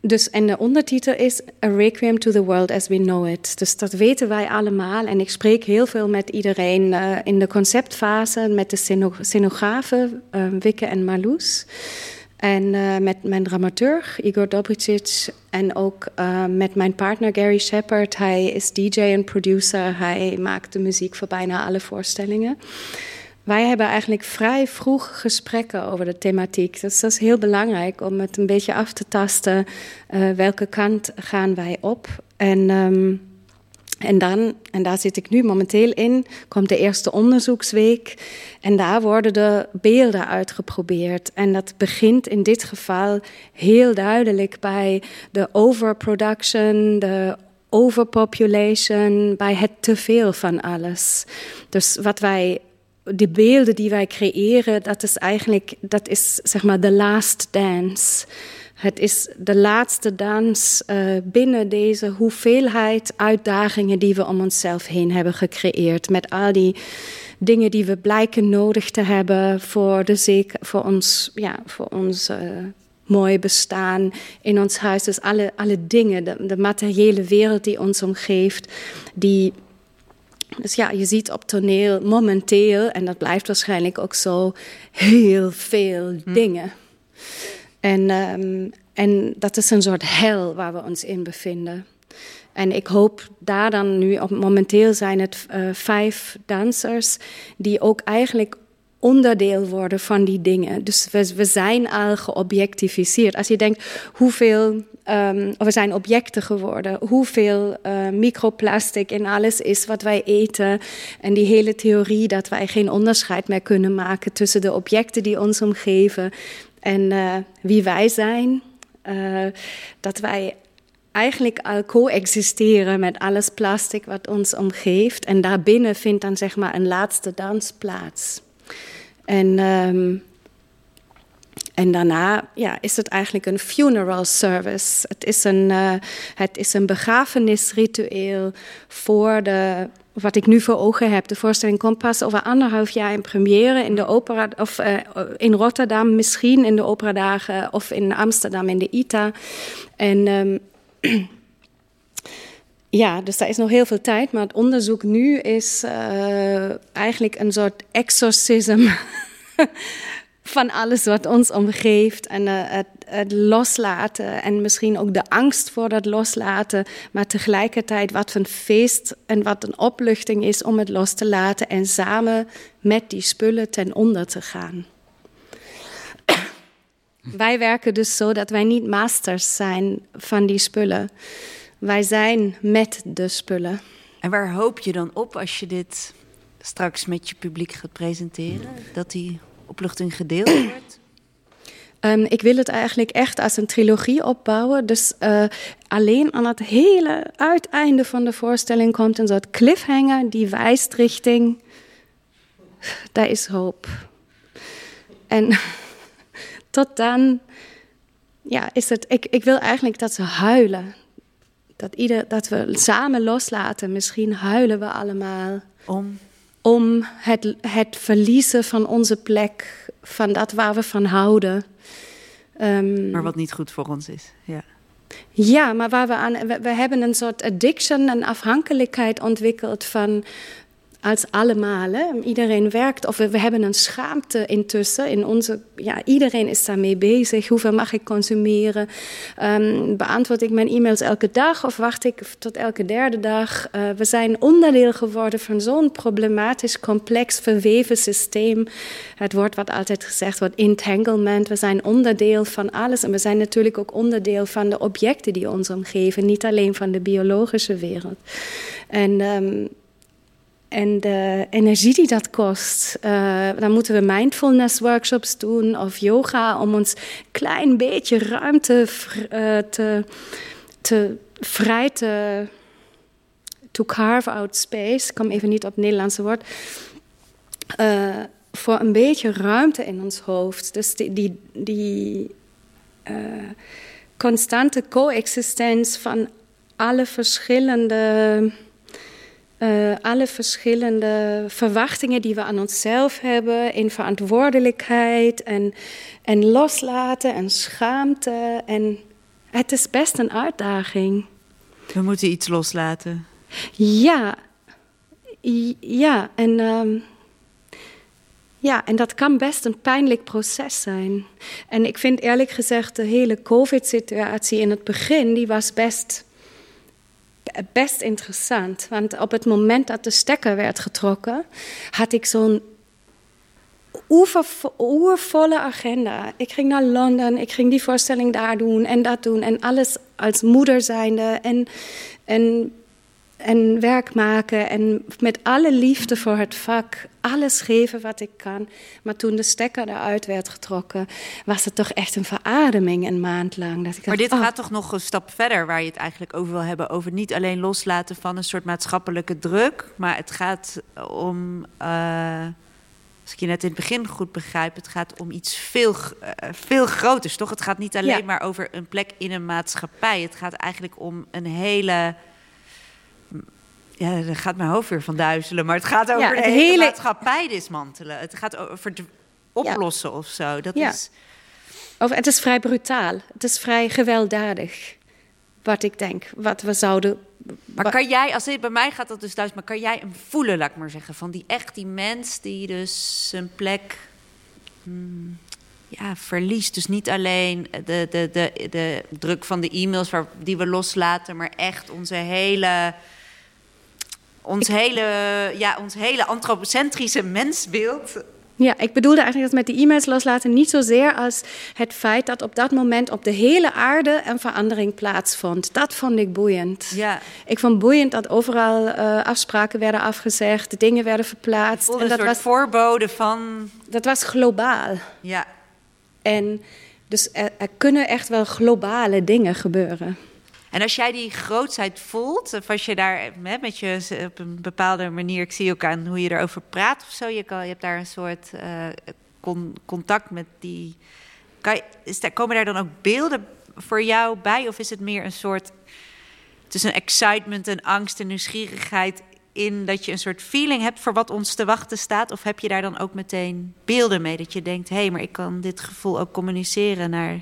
dus, en de ondertitel is A Requiem to the World as We Know It. Dus dat weten wij allemaal. En ik spreek heel veel met iedereen uh, in de conceptfase, met de scenografen, Wikke en Marloes. En uh, met mijn dramaturg Igor Dobricic en ook uh, met mijn partner Gary Shepard. Hij is DJ en producer. Hij maakt de muziek voor bijna alle voorstellingen. Wij hebben eigenlijk vrij vroeg gesprekken over de thematiek. Dus dat is heel belangrijk om het een beetje af te tasten. Uh, welke kant gaan wij op? En um, en dan, en daar zit ik nu momenteel in, komt de eerste onderzoeksweek. En daar worden de beelden uitgeprobeerd. En dat begint in dit geval heel duidelijk bij de overproduction, de overpopulation, bij het teveel van alles. Dus wat wij de beelden die wij creëren, dat is eigenlijk, dat is zeg maar de last dance. Het is de laatste dans uh, binnen deze hoeveelheid uitdagingen die we om onszelf heen hebben gecreëerd. Met al die dingen die we blijken nodig te hebben voor, de zeker, voor ons, ja, voor ons uh, mooi bestaan in ons huis. Dus alle, alle dingen, de materiële wereld die ons omgeeft, die dus ja, je ziet op toneel momenteel, en dat blijft waarschijnlijk ook zo, heel veel hm. dingen. En, um, en dat is een soort hel waar we ons in bevinden. En ik hoop daar dan nu, op, momenteel zijn het uh, vijf dansers die ook eigenlijk onderdeel worden van die dingen. Dus we, we zijn al geobjectificeerd. Als je denkt hoeveel, um, we zijn objecten geworden, hoeveel uh, microplastic in alles is wat wij eten. En die hele theorie dat wij geen onderscheid meer kunnen maken tussen de objecten die ons omgeven en uh, wie wij zijn. Uh, dat wij eigenlijk al coexisteren met alles plastic wat ons omgeeft. En daarbinnen vindt dan zeg maar een laatste dans plaats. En, um, en daarna ja, is het eigenlijk een funeral service. Het is een, uh, het is een begrafenisritueel voor de wat ik nu voor ogen heb. De voorstelling komt pas over anderhalf jaar in première in de opera, of uh, in Rotterdam misschien in de operadagen of in Amsterdam in de ITA. En um, ja, dus daar is nog heel veel tijd, maar het onderzoek nu is uh, eigenlijk een soort exorcism van alles wat ons omgeeft en uh, het, het, loslaten en misschien ook de angst voor dat loslaten, maar tegelijkertijd wat een feest en wat een opluchting is om het los te laten en samen met die spullen ten onder te gaan. wij werken dus zo dat wij niet masters zijn van die spullen. Wij zijn met de spullen. En waar hoop je dan op als je dit straks met je publiek gaat presenteren? Dat die opluchting gedeeld wordt? Um, ik wil het eigenlijk echt als een trilogie opbouwen. Dus uh, alleen aan het hele uiteinde van de voorstelling komt een soort cliffhanger die wijst richting. Daar is hoop. En tot dan, ja, is het. Ik, ik wil eigenlijk dat ze huilen. Dat, ieder, dat we samen loslaten. Misschien huilen we allemaal. Om? Om het, het verliezen van onze plek, van dat waar we van houden. Um, maar wat niet goed voor ons is, ja. Ja, maar waar we aan. We, we hebben een soort addiction, een afhankelijkheid ontwikkeld van als allemaal. Hè? Iedereen werkt, of we, hebben een schaamte intussen. In onze, ja, iedereen is daarmee bezig. Hoeveel mag ik consumeren? Um, beantwoord ik mijn e-mails elke dag of wacht ik tot elke derde dag? Uh, we zijn onderdeel geworden van zo'n problematisch, complex, verweven systeem. Het woord wat altijd gezegd wordt, entanglement. We zijn onderdeel van alles. En we zijn natuurlijk ook onderdeel van de objecten die ons omgeven. Niet alleen van de biologische wereld. En... Um, en de energie die dat kost. Uh, dan moeten we mindfulness workshops doen of yoga om ons klein beetje ruimte uh, te, te vrij te to carve out space. Ik kom even niet op het Nederlandse woord. Uh, voor een beetje ruimte in ons hoofd. Dus die, die, die constante coexistentie van alle verschillende, uh, alle verschillende verwachtingen die we aan onszelf hebben, in verantwoordelijkheid en, en loslaten en schaamte. En het is best een uitdaging. We moeten iets loslaten. Ja, ja, en, um, ja, en dat kan best een pijnlijk proces zijn. En ik vind eerlijk gezegd de hele COVID-situatie in het begin, die was best, best interessant. Want op het moment dat de stekker werd getrokken, had ik zo'n oervolle agenda. Ik ging naar Londen, ik ging die voorstelling daar doen en dat doen. En alles als moeder zijnde en, en en werk maken en met alle liefde voor het vak alles geven wat ik kan. Maar toen de stekker eruit werd getrokken, was het toch echt een verademing een maand lang. Dat ik maar dacht, dit oh. gaat toch nog een stap verder, waar je het eigenlijk over wil hebben. Over niet alleen loslaten van een soort maatschappelijke druk, maar het gaat om. Uh, als ik je net in het begin goed begrijp, het gaat om iets veel, uh, veel groters, toch? Het gaat niet alleen Ja. maar over een plek in een maatschappij. Het gaat eigenlijk om een hele. Ja, daar gaat mijn hoofd weer van duizelen. Maar het gaat over Ja, de hele, hele- maatschappij dismantelen. Het gaat over oplossen of zo. Dat Ja. is. Of het is vrij brutaal. Het is vrij gewelddadig. Wat ik denk. Wat we zouden. Maar kan jij, als dit bij mij gaat dat dus thuis, maar kan jij hem voelen, laat ik maar zeggen, van die echt die mens die dus zijn plek hmm, ja, verliest. Dus niet alleen de, de, de, de druk van de e-mails waar, die we loslaten, maar echt onze hele, ons hele, ja, ons hele antropocentrische mensbeeld. Ja, ik bedoelde eigenlijk dat met de e-mails loslaten niet zozeer als het feit dat op dat moment op de hele aarde een verandering plaatsvond. Dat vond ik boeiend. Ja. Ik vond boeiend dat overal eh, afspraken werden afgezegd, dingen werden verplaatst. En een dat soort was, voorbode van, dat was globaal. ja, En dus er, er kunnen echt wel globale dingen gebeuren. En als jij die grootheid voelt, of als je daar hè, met je op een bepaalde manier, ik zie ook aan hoe je erover praat of zo, je, kan, je hebt daar een soort eh, con- contact met die. Is komen daar dan ook beelden voor jou bij? Of is het meer een soort tussen excitement en angst en nieuwsgierigheid in dat je een soort feeling hebt voor wat ons te wachten staat? Of heb je daar dan ook meteen beelden mee dat je denkt, hé, hey, maar ik kan dit gevoel ook communiceren naar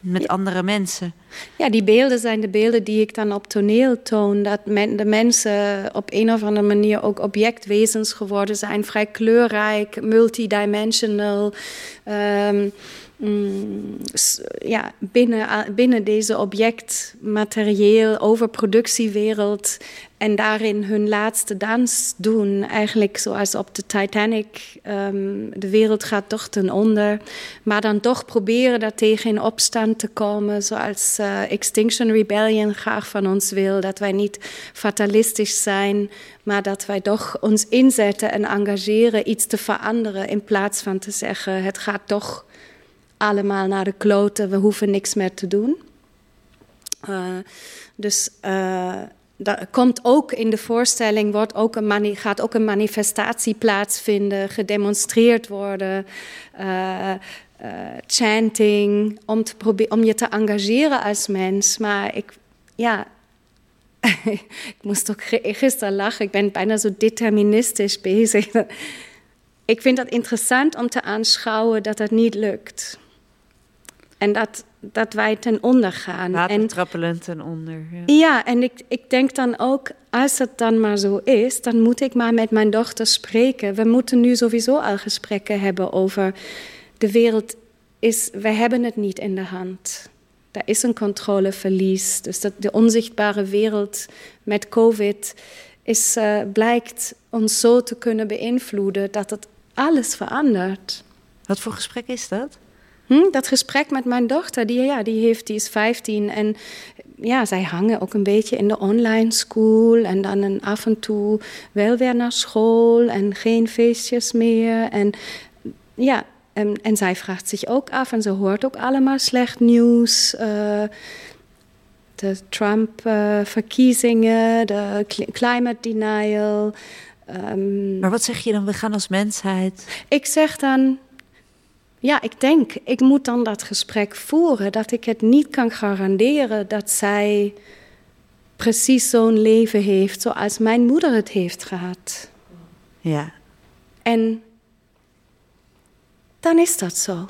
met andere mensen? Ja, die beelden zijn de beelden die ik dan op toneel toon. Dat men, de mensen op een of andere manier ook objectwezens geworden zijn. Vrij kleurrijk, multidimensional. Mm, s- ja, binnen, binnen deze objectmaterieel, overproductiewereld. En daarin hun laatste dans doen. Eigenlijk zoals op de Titanic. ehm, de wereld gaat toch ten onder. Maar dan toch proberen daar tegen in opstand te komen. Zoals eh, Extinction Rebellion graag van ons wil. Dat wij niet fatalistisch zijn. Maar dat wij toch ons inzetten en engageren iets te veranderen. In plaats van te zeggen: het gaat toch allemaal naar de kloten. We hoeven niks meer te doen. Uh, dus uh, dat komt ook in de voorstelling, wordt ook een gaat ook een manifestatie plaatsvinden, gedemonstreerd worden, uh, chanting, om, te om je te engageren als mens. Maar ik, ja, ik moest ook gisteren lachen, ik ben bijna zo deterministisch bezig. Ik vind dat interessant om te aanschouwen dat dat niet lukt. En dat, dat wij ten onder gaan. Water trappelend ten onder. Ja, ja en ik, ik denk dan ook, als het dan maar zo is, dan moet ik maar met mijn dochter spreken. We moeten nu sowieso al gesprekken hebben over de wereld is, wij hebben het niet in de hand. Er is een controleverlies. Dus dat de onzichtbare wereld met COVID is, uh, blijkt ons zo te kunnen beïnvloeden dat het alles verandert. Wat voor gesprek is dat? Hm, dat gesprek met mijn dochter, die, ja, die, heeft, die is 15 en ja, zij hangen ook een beetje in de online school en dan een af en toe wel weer naar school en geen feestjes meer. En ja, en, en zij vraagt zich ook af en ze hoort ook allemaal slecht nieuws. Uh, de Trump-verkiezingen, uh, de climate denial. Um, maar wat zeg je dan, we gaan als mensheid? Ik zeg dan, ja, ik denk, ik moet dan dat gesprek voeren. Dat ik het niet kan garanderen dat zij precies zo'n leven heeft zoals mijn moeder het heeft gehad. Ja. En dan is dat zo.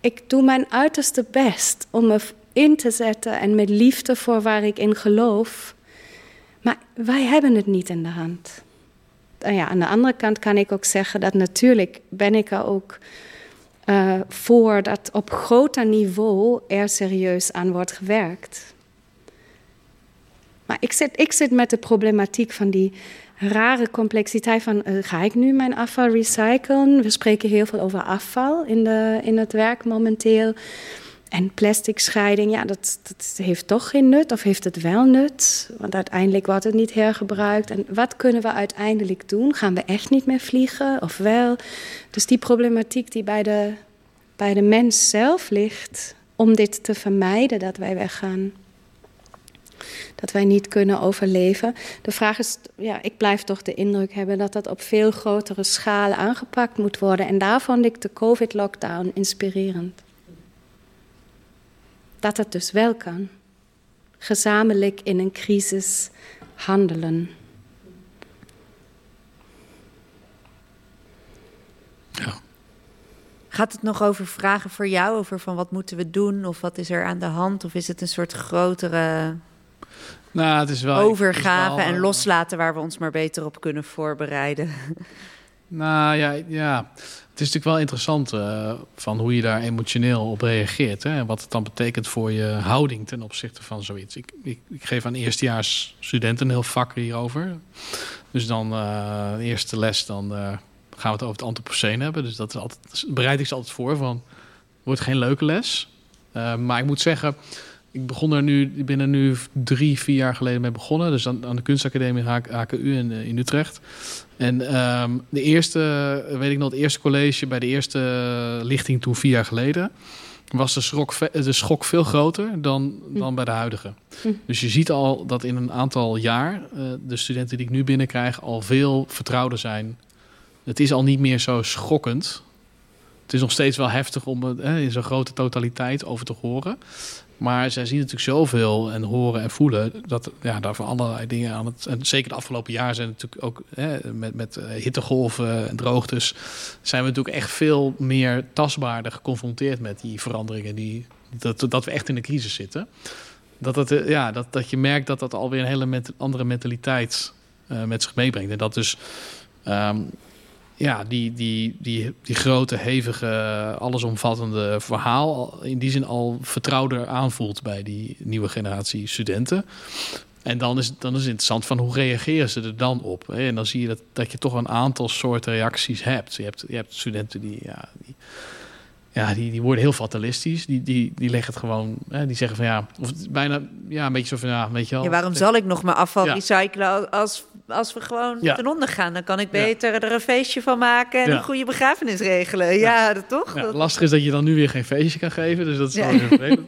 Ik doe mijn uiterste best om me in te zetten en met liefde voor waar ik in geloof. Maar wij hebben het niet in de hand. En ja, aan de andere kant kan ik ook zeggen dat natuurlijk ben ik er ook uh, voor dat op groter niveau er serieus aan wordt gewerkt. Maar ik zit, ik zit met de problematiek van die rare complexiteit van uh, ga ik nu mijn afval recyclen? We spreken heel veel over afval in, de, in het werk momenteel. En plastic scheiding, ja, dat, dat heeft toch geen nut of heeft het wel nut? Want uiteindelijk wordt het niet hergebruikt. En wat kunnen we uiteindelijk doen? Gaan we echt niet meer vliegen of wel? Dus die problematiek die bij de, bij de mens zelf ligt, om dit te vermijden dat wij weggaan. Dat wij niet kunnen overleven. De vraag is, ja, ik blijf toch de indruk hebben dat dat op veel grotere schaal aangepakt moet worden. En daar vond ik de COVID-lockdown inspirerend dat het dus wel kan. Gezamenlijk in een crisis handelen. Ja. Gaat het nog over vragen voor jou? Over van wat moeten we doen? Of wat is er aan de hand? Of is het een soort grotere nou, het is wel, overgave het is wel, en loslaten waar we ons maar beter op kunnen voorbereiden? Nou ja, ja. Het is natuurlijk wel interessant uh, van hoe je daar emotioneel op reageert. Hè? En wat het dan betekent voor je houding ten opzichte van zoiets. Ik, ik, geef aan eerstejaars studenten een heel vak hierover. Dus dan uh, eerste les, dan uh, gaan we het over het antropoceen hebben. Dus dat is altijd, bereid ik ze altijd voor van, wordt geen leuke les. maar ik moet zeggen, ik begon er nu, ik ben er nu drie, vier jaar geleden mee begonnen. Dus aan, aan de kunstacademie HKU in, in Utrecht. En um, de eerste, weet ik nog, het eerste college bij de eerste lichting toen vier jaar geleden. Was de schok, de schok veel groter dan, hm. dan bij de huidige. Hm. Dus je ziet al dat in een aantal jaar uh, de studenten die ik nu binnenkrijg al veel vertrouwder zijn. Het is al niet meer zo schokkend. Het is nog steeds wel heftig om het in zo'n grote totaliteit over te horen. Maar zij zien natuurlijk zoveel en horen en voelen dat ja, daar voor allerlei dingen aan het. En zeker de afgelopen jaar zijn natuurlijk ook hè, met, met eh, hittegolven en droogtes. zijn we natuurlijk echt veel meer tastbaarder geconfronteerd met die veranderingen. Die, dat, dat we echt in een crisis zitten. Dat, het, eh, ja, dat, dat je merkt dat dat alweer een hele andere mentaliteit uh, met zich meebrengt. En dat dus um, ja, die, die, die, die grote, hevige, allesomvattende verhaal in die zin al vertrouwder aanvoelt bij die nieuwe generatie studenten. En dan is, dan is het interessant van hoe reageren ze er dan op. En dan zie je dat, dat je toch een aantal soorten reacties hebt. Je hebt, je hebt studenten die, ja, die ja, die, die worden heel fatalistisch. Die, die, die leggen het gewoon, hè, die zeggen van ja, of bijna ja, een beetje zo van ja, weet je wel. Ja, waarom zal ik nog mijn afval recyclen als, als we gewoon ja. ten onder gaan? Dan kan ik beter er een feestje van maken en een goede begrafenis regelen. Ja, dat toch? Dat... Lastig is dat je dan nu weer geen feestje kan geven, dus dat is wel heel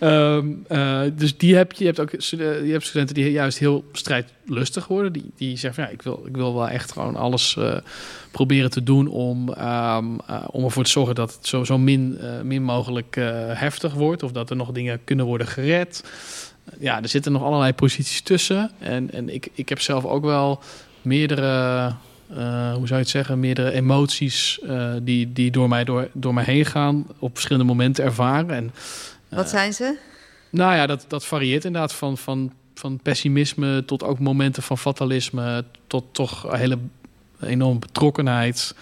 um, uh, dus die heb je, je hebt ook je hebt studenten die juist heel strijdlustig worden. Die, die zeggen van ja, ik wil, ik wil wel echt gewoon alles uh, proberen te doen om, um, uh, om ervoor te zorgen dat het zo, zo min, min mogelijk heftig wordt. Of dat er nog dingen kunnen worden gered. Ja, er zitten nog allerlei posities tussen. En, en ik, ik heb zelf ook wel meerdere, hoe zou je het zeggen, meerdere emoties die, die door, mij, door, door mij heen gaan. Op verschillende momenten ervaren. En, Wat zijn ze? Nou ja, dat, dat varieert inderdaad van, van, van pessimisme tot ook momenten van fatalisme. Tot toch hele enorme betrokkenheid,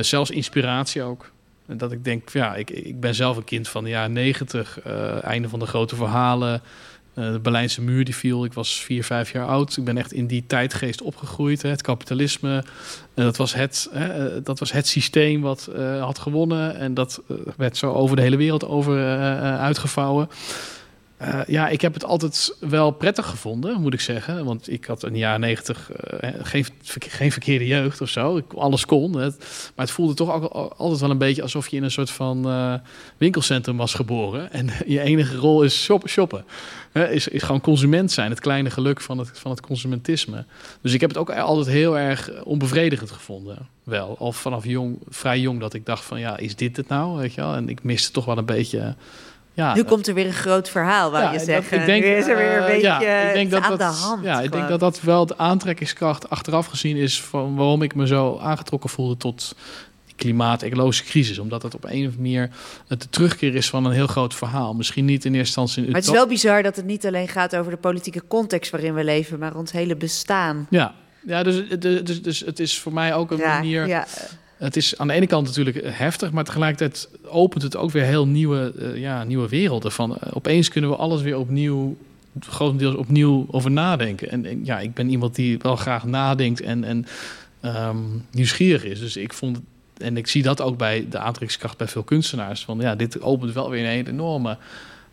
zelfs inspiratie ook. Dat ik denk, ja, ik, ik ben zelf een kind van de jaren negentig, uh, einde van de grote verhalen. Uh, de Berlijnse muur die viel, ik was vier, vijf jaar oud. Ik ben echt in die tijdgeest opgegroeid. Hè. Het kapitalisme, dat, was het, dat was het systeem wat had gewonnen. En dat werd zo over de hele wereld over uitgevouwen. Uh, ja, ik heb het altijd wel prettig gevonden, moet ik zeggen. Want ik had in de jaren negentig uh, geen, geen verkeerde jeugd of zo. Ik, alles kon. Maar het voelde toch altijd wel een beetje alsof je in een soort van winkelcentrum was geboren. En je enige rol is shoppen. shoppen. is, is gewoon consument zijn. Het kleine geluk van het, van het consumentisme. Dus ik heb het ook altijd heel erg onbevredigend gevonden. Wel, al vanaf jong, vrij jong dat ik dacht van ja, is dit het nou? Weet je wel? En ik miste toch wel een beetje ja, nu komt er weer een groot verhaal, waar ja, je zegt. Ik denk, nu is er weer een beetje ja, ik denk dat aan dat, de hand. Ja, ik denk dat dat wel de aantrekkingskracht achteraf gezien is... van waarom ik me zo aangetrokken voelde tot klimaat-ecologische crisis. Omdat het op een of andere manier het de terugkeer is van een heel groot verhaal. Misschien niet in eerste instantie... Maar het is wel bizar dat het niet alleen gaat over de politieke context waarin we leven... maar ons hele bestaan. Ja, ja dus, dus, dus het is voor mij ook een manier... Het is aan de ene kant natuurlijk heftig, maar tegelijkertijd opent het ook weer heel nieuwe, uh, ja, nieuwe werelden. Van, uh, opeens kunnen we alles weer opnieuw, grotendeels opnieuw over nadenken. En, ja, ik ben iemand die wel graag nadenkt en, en um, nieuwsgierig is. Dus ik vond, en ik zie dat ook bij de aantrekkingskracht bij veel kunstenaars. Van ja, dit opent wel weer een enorme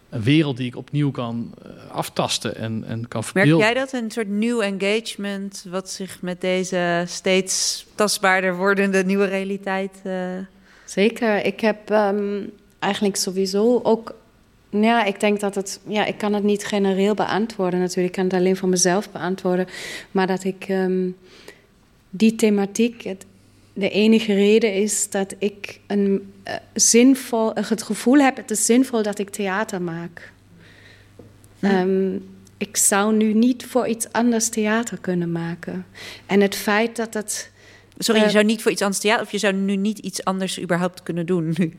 een wereld die ik opnieuw kan uh, aftasten en, en kan verbeelden. Merk jij dat, een soort nieuw engagement... wat zich met deze steeds tastbaarder wordende nieuwe realiteit... Uh... Zeker. Ik heb um, eigenlijk sowieso ook... Ja, ik denk dat het... Ja, ik kan het niet genereel beantwoorden natuurlijk. Ik kan het alleen voor mezelf beantwoorden. Maar dat ik um, die thematiek... Het, de enige reden is dat ik een uh, zinvol, het gevoel heb: het is zinvol dat ik theater maak. Hm. Um, ik zou nu niet voor iets anders theater kunnen maken. En het feit dat het. Sorry, je uh, zou niet voor iets anders theater, of je zou nu niet iets anders überhaupt kunnen doen nu?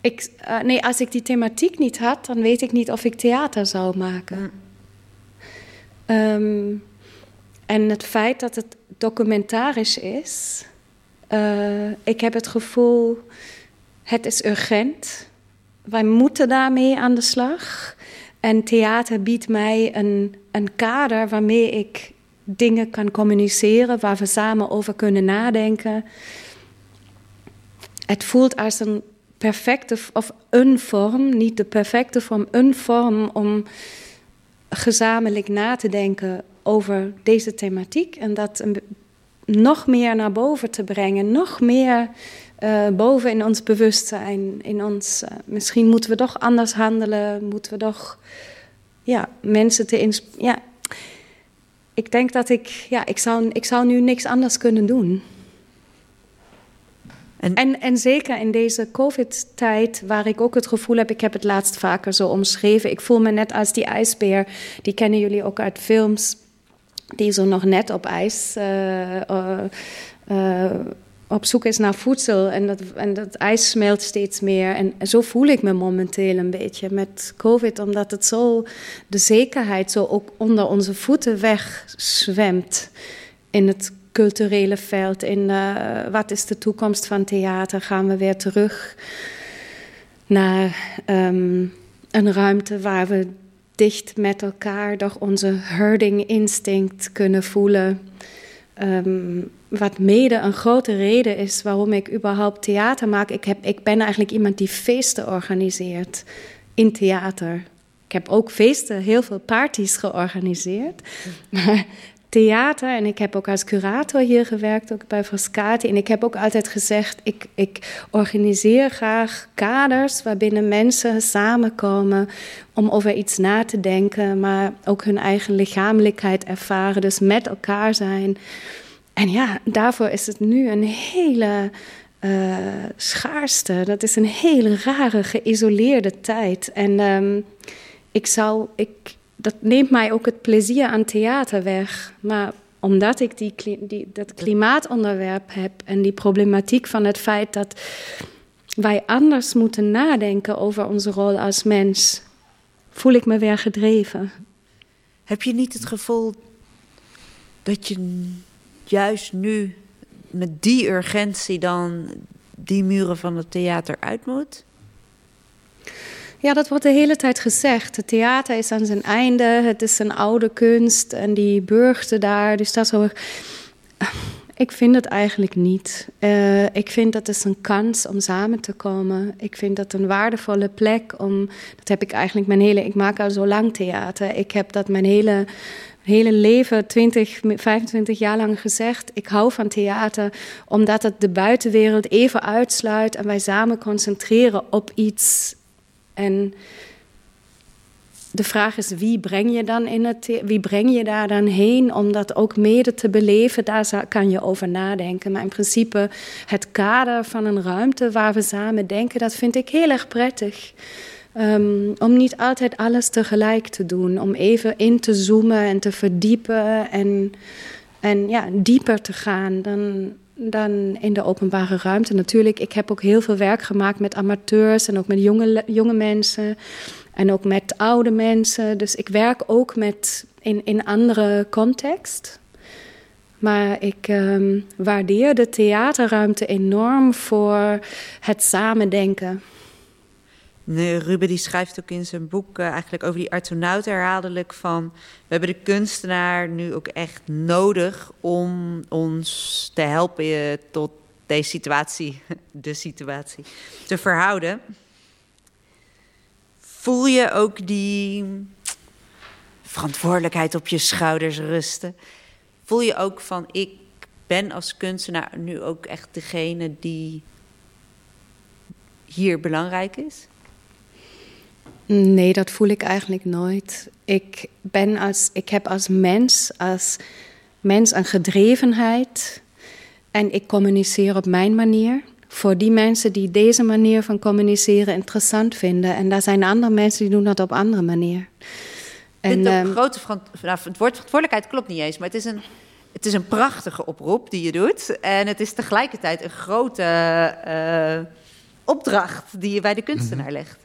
Ik, uh, nee, als ik die thematiek niet had, dan weet ik niet of ik theater zou maken. Hm. Um, en het feit dat het documentarisch is, uh, ik heb het gevoel, het is urgent. Wij moeten daarmee aan de slag. En theater biedt mij een, een kader waarmee ik dingen kan communiceren, waar we samen over kunnen nadenken. Het voelt als een perfecte, of een vorm, niet de perfecte vorm, een vorm om gezamenlijk na te denken over deze thematiek en dat een, nog meer naar boven te brengen, nog meer uh, boven in ons bewustzijn, in ons. Uh, misschien moeten we toch anders handelen, moeten we toch ja, mensen te inspireren. Ja, ik denk dat ik, ja, ik zou, ik zou nu niks anders kunnen doen. En, en, en, zeker in deze COVID-tijd, waar ik ook het gevoel heb, ik heb het laatst vaker zo omschreven. Ik voel me net als die ijsbeer, die kennen jullie ook uit films die zo nog net op ijs uh, uh, op zoek is naar voedsel. En dat, en dat ijs smelt steeds meer. En zo voel ik me momenteel een beetje met COVID, omdat het zo de zekerheid zo ook onder onze voeten wegzwemt in het culturele veld. In wat is de toekomst van theater? Gaan we weer terug naar um, een ruimte waar we dicht met elkaar toch onze herding instinct kunnen voelen. Um, wat mede een grote reden is waarom ik überhaupt theater maak. Ik, heb, ik ben eigenlijk iemand die feesten organiseert in theater. Ik heb ook feesten, heel veel parties georganiseerd. Maar theater. En ik heb ook als curator hier gewerkt, ook bij Frascati. En ik heb ook altijd gezegd, ik, ik organiseer graag kaders waarbinnen mensen samenkomen om over iets na te denken, maar ook hun eigen lichamelijkheid ervaren, dus met elkaar zijn. En ja, daarvoor is het nu een hele uh, schaarste. Dat is een hele rare, geïsoleerde tijd. En um, ik zou, ik, dat neemt mij ook het plezier aan theater weg. Maar omdat ik die, die, dat klimaatonderwerp heb en die problematiek van het feit dat wij anders moeten nadenken over onze rol als mens, voel ik me weer gedreven. Heb je niet het gevoel dat je juist nu met die urgentie dan die muren van het theater uit moet? Ja, dat wordt de hele tijd gezegd. Het theater is aan zijn einde, het is een oude kunst en die burgte daar. Dus dat zo. Ik vind het eigenlijk niet. Uh, ik vind dat het een kans om samen te komen. Ik vind dat een waardevolle plek om. Dat heb ik eigenlijk mijn hele. Ik maak al zo lang theater. Ik heb dat mijn hele, hele leven, 20, 25 jaar lang gezegd. Ik hou van theater omdat het de buitenwereld even uitsluit en wij samen concentreren op iets. En de vraag is, wie breng je dan in het, wie breng je daar dan heen om dat ook mede te beleven? Daar kan je over nadenken. Maar in principe het kader van een ruimte waar we samen denken, dat vind ik heel erg prettig. Um, om niet altijd alles tegelijk te doen, om even in te zoomen en te verdiepen en, en ja, dieper te gaan dan, dan in de openbare ruimte. Natuurlijk, ik heb ook heel veel werk gemaakt met amateurs en ook met jonge, jonge mensen. En ook met oude mensen. Dus ik werk ook met in, in andere context. Maar ik um, waardeer de theaterruimte enorm voor het samen denken. Nee, Ruben die schrijft ook in zijn boek uh, eigenlijk over die artonaut herhaaldelijk van... we hebben de kunstenaar nu ook echt nodig om ons te helpen tot deze situatie, de situatie, te verhouden. Voel je ook die verantwoordelijkheid op je schouders rusten? Voel je ook van ik ben als kunstenaar nu ook echt degene die hier belangrijk is? Nee, dat voel ik eigenlijk nooit. Ik, ben als, ik heb als mens, als mens een gedrevenheid en ik communiceer op mijn manier voor die mensen die deze manier van communiceren interessant vinden. En daar zijn andere mensen die doen dat op andere manier. En, um, grote nou, het woord verantwoordelijkheid klopt niet eens, maar het is, een, het is een prachtige oproep die je doet. En het is tegelijkertijd een grote uh, opdracht die je bij de kunstenaar mhm. legt.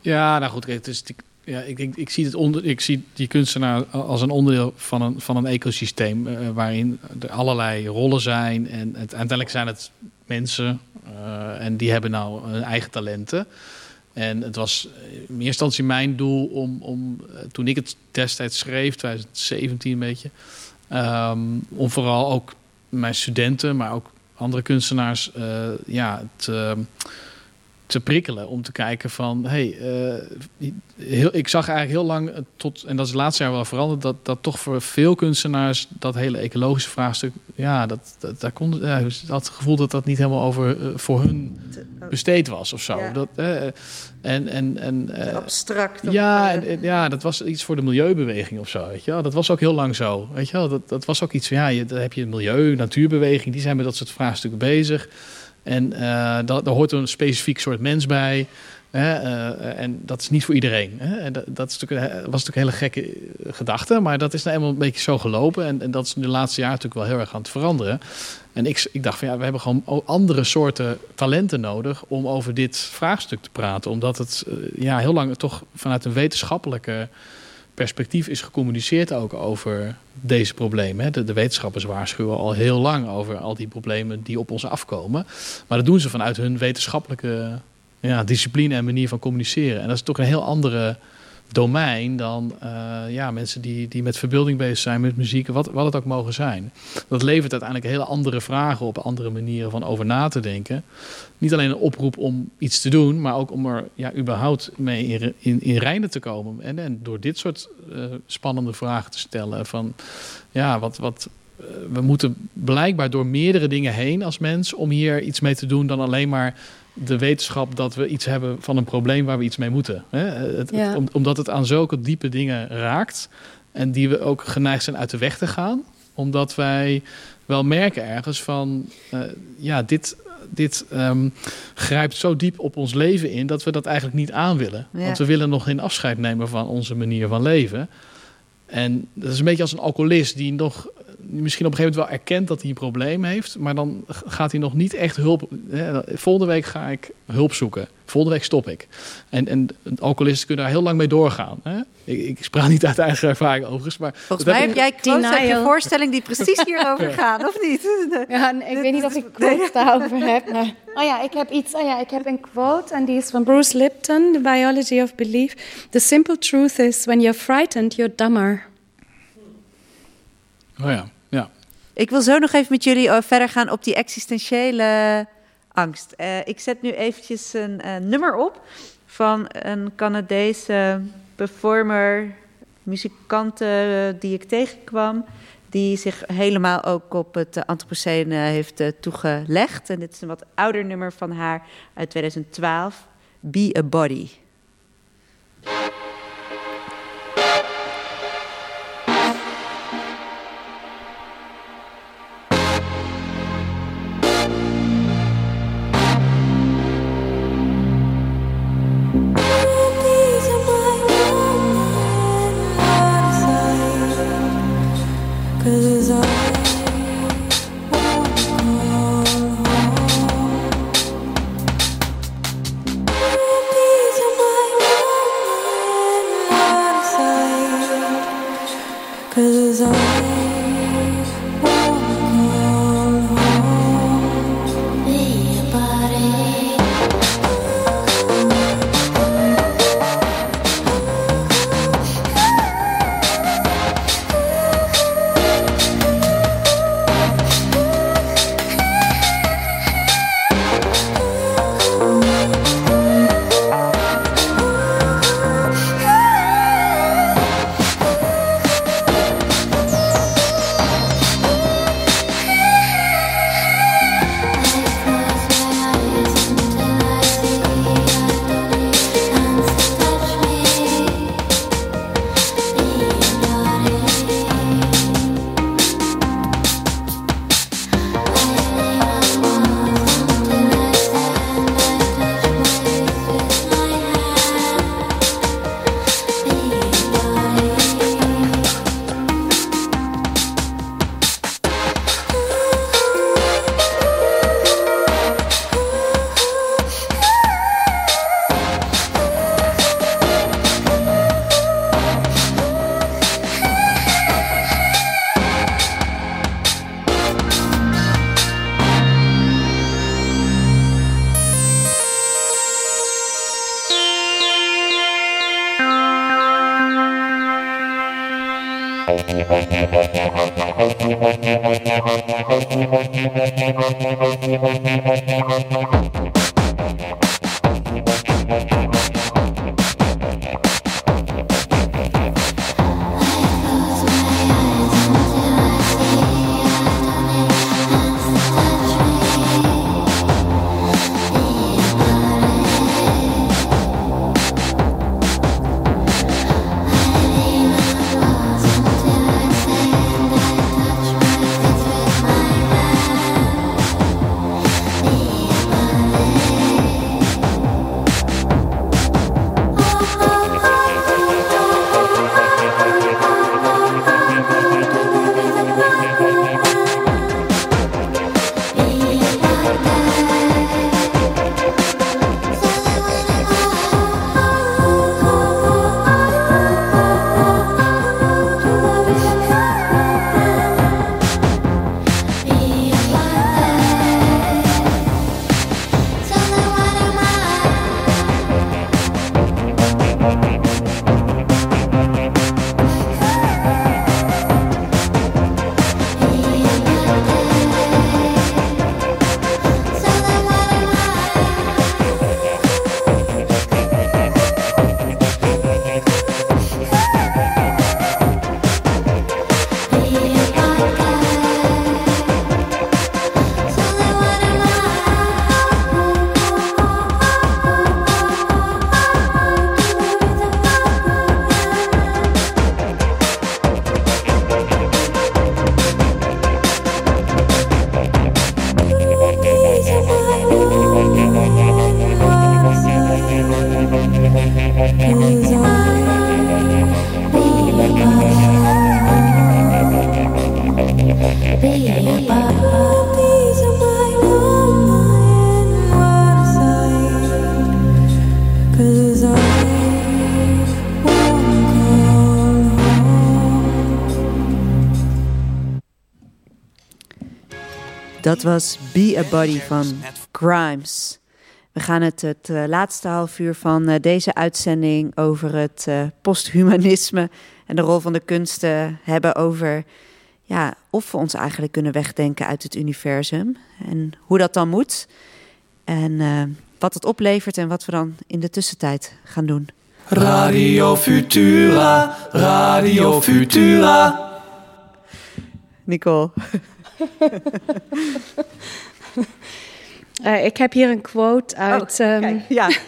Ja, nou goed, het is, ja, ik, ik, zie het onder, ik zie die kunstenaar als een onderdeel van een, van een ecosysteem uh, waarin er allerlei rollen zijn. En het, uiteindelijk zijn het mensen uh, en die hebben nou hun eigen talenten. En het was in eerste instantie mijn doel om, om toen ik het destijds schreef, 2017 een beetje, um, om vooral ook mijn studenten, maar ook andere kunstenaars, ja, te, te prikkelen. Om te kijken van, hey, uh, heel, ik zag eigenlijk heel lang tot, en dat is het laatste jaar wel veranderd, dat, dat toch voor veel kunstenaars dat hele ecologische vraagstuk, ja, dat, dat daar kon, ja, had het gevoel dat dat niet helemaal over uh, voor hun besteed was of zo. Ja. Dat, uh, en, en, en, abstract. Ja, en, ja, dat was iets voor de milieubeweging of zo. Weet je wel? Dat was ook heel lang zo. Weet je wel? Dat, dat was ook iets van, ja, je, dan heb je milieu, natuurbeweging, die zijn met dat soort vraagstukken bezig. En uh, daar, daar hoort een specifiek soort mens bij. Hè, uh, en dat is niet voor iedereen. Hè? En dat, dat is natuurlijk, was natuurlijk een hele gekke gedachte. Maar dat is nou eenmaal een beetje zo gelopen. En, en dat is de laatste jaren natuurlijk wel heel erg aan het veranderen. En ik, ik dacht van ja, we hebben gewoon andere soorten talenten nodig om over dit vraagstuk te praten. Omdat het ja, heel lang toch vanuit een wetenschappelijke perspectief is gecommuniceerd ook over deze problemen. De, de, wetenschappers waarschuwen al heel lang over al die problemen die op ons afkomen. Maar dat doen ze vanuit hun wetenschappelijke ja, discipline en manier van communiceren. En dat is toch een heel andere domein dan uh, ja, mensen die, die met verbeelding bezig zijn, met muziek, wat, wat het ook mogen zijn. Dat levert uiteindelijk hele andere vragen op, andere manieren van over na te denken. Niet alleen een oproep om iets te doen, maar ook om er ja, überhaupt mee in, in, in reinen te komen. En, en door dit soort uh, spannende vragen te stellen van ja, wat, wat, uh, we moeten blijkbaar door meerdere dingen heen als mens om hier iets mee te doen dan alleen maar de wetenschap dat we iets hebben van een probleem waar we iets mee moeten. Hè? Het, ja. het, omdat het aan zulke diepe dingen raakt en die we ook geneigd zijn uit de weg te gaan, omdat wij wel merken ergens van, uh, ja, dit, dit um, grijpt zo diep op ons leven in dat we dat eigenlijk niet aan willen. Ja. Want we willen nog geen afscheid nemen van onze manier van leven. En dat is een beetje als een alcoholist die nog misschien op een gegeven moment wel erkent dat hij een probleem heeft, maar dan gaat hij nog niet echt hulp. Volgende week ga ik hulp zoeken. Volgende week stop ik. En, en alcoholisten kunnen daar heel lang mee doorgaan. Hè? Ik, ik spraak niet uit eigen ervaring overigens. Maar Volgens mij heb jij uit je voorstelling die precies hierover gaan, of niet? Ja, ik weet niet of ik quotes daarover heb. Maar... Oh ja, ik heb iets. Oh ja, ik heb een quote en die is van Bruce Lipton, The Biology of Belief. The simple truth is, when you're frightened, you're dumber. Oh ja. Ik wil zo nog even met jullie eh, verder gaan op die existentiële angst. Uh, ik zet nu eventjes een uh, nummer op van een Canadese performer, muzikante die ik tegenkwam. Die zich helemaal ook op het Anthropocene heeft toegelegd. En dit is een wat ouder nummer van haar uit 2012, Be a Body. Dat was Be a Body van Grimes. We gaan het het uh, laatste half uur van uh, deze uitzending over het uh, posthumanisme en de rol van de kunsten hebben over ja, of we ons eigenlijk kunnen wegdenken uit het universum. En hoe dat dan moet. En wat het oplevert en wat we dan in de tussentijd gaan doen. Radio Futura, Radio Futura. Nicole. Uh, ik heb hier een quote uit. Oh, um, ja.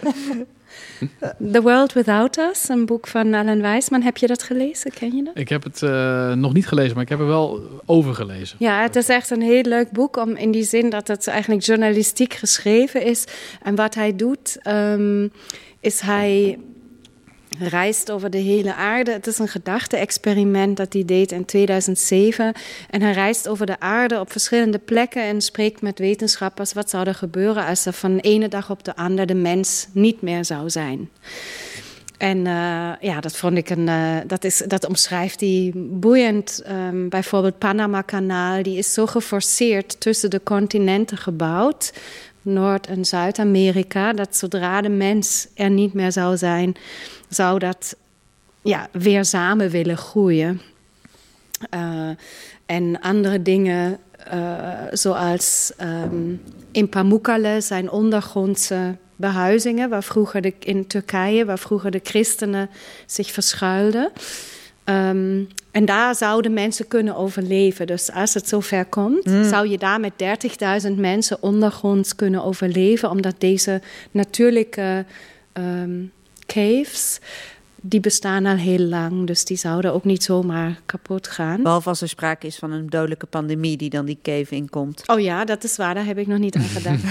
The World Without Us, een boek van Alan Weisman. Heb je dat gelezen? Ken je dat? Ik heb het uh, nog niet gelezen, maar ik heb er wel over gelezen. Ja, het is echt een heel leuk boek om, in die zin dat het eigenlijk journalistiek geschreven is. En wat hij doet, um, is hij reist over de hele aarde. Het is een gedachte-experiment dat hij deed in 2007. En hij reist over de aarde op verschillende plekken en spreekt met wetenschappers wat zou er gebeuren als er van ene dag op de andere de mens niet meer zou zijn. En uh, ja, dat vond ik een. Uh, dat, is, dat omschrijft hij boeiend. Um, bijvoorbeeld Panama-kanaal, die is zo geforceerd tussen de continenten gebouwd. Noord- en Zuid-Amerika, dat zodra de mens er niet meer zou zijn, zou dat ja, weer samen willen groeien. Uh, en andere dingen, uh, zoals um, in Pamukkale zijn ondergrondse behuizingen, waar vroeger de, in Turkije, waar vroeger de christenen zich verschuilden. Um, en daar zouden mensen kunnen overleven. Dus als het zover komt, mm. zou je daar met 30.000 mensen ondergronds kunnen overleven, omdat deze natuurlijke um, caves die bestaan al heel lang, dus die zouden ook niet zomaar kapot gaan. Behalve als er sprake is van een dodelijke pandemie die dan die cave inkomt. Oh ja, dat is waar, daar heb ik nog niet aan gedacht.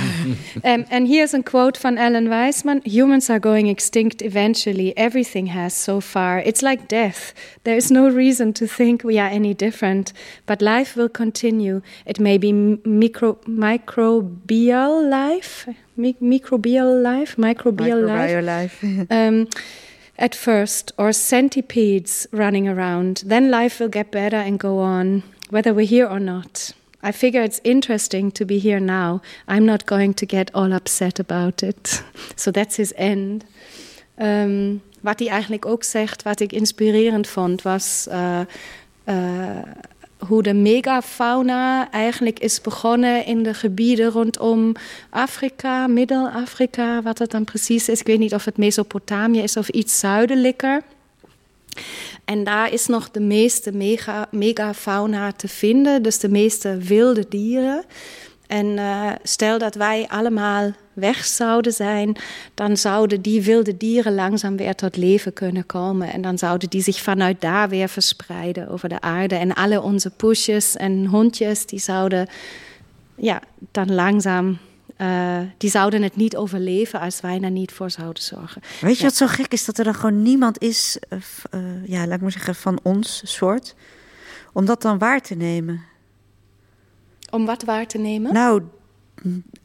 um, en hier is een quote van Alan Weisman: Humans are going extinct eventually. Everything has so far. It's like death. There is no reason to think we are any different, but life will continue. It may be micro microbial life, Mi microbial life, microbial, microbial life. life. um, at first, or centipedes running around. Then life will get better and go on, whether we're here or not. I figure it's interesting to be here now. I'm not going to get all upset about it. So that's his end. Um, wat hij eigenlijk ook zegt, wat ik inspirerend vond, was uh, uh, hoe de megafauna eigenlijk is begonnen in de gebieden rondom Afrika, Middel-Afrika, wat het dan precies is. Ik weet niet of het Mesopotamië is of iets zuidelijker. En daar is nog de meeste mega, megafauna te vinden, dus de meeste wilde dieren. En uh, stel dat wij allemaal weg zouden zijn, dan zouden die wilde dieren langzaam weer tot leven kunnen komen. En dan zouden die zich vanuit daar weer verspreiden over de aarde. En alle onze poesjes en hondjes, die zouden ja, dan langzaam uh, die zouden het niet overleven als wij er niet voor zouden zorgen. Weet je ja. wat zo gek is? Dat er dan gewoon niemand is, uh, uh, ja, laat ik maar zeggen, van ons soort, om dat dan waar te nemen. Om wat waar te nemen? Nou,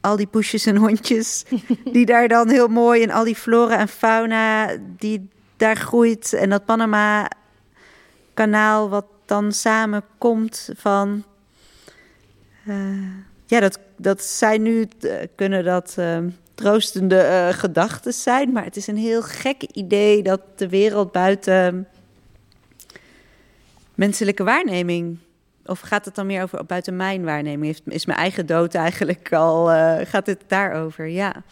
al die poesjes en hondjes, die daar dan heel mooi en al die flora en fauna die daar groeit. En dat Panama-kanaal wat dan samenkomt van... Uh, ja, dat, dat zijn nu, uh, kunnen dat uh, troostende gedachten zijn. Maar het is een heel gek idee dat de wereld buiten menselijke waarneming of gaat het dan meer over buiten mijn waarneming? Is mijn eigen dood eigenlijk al. Uh, gaat het daarover? Ja.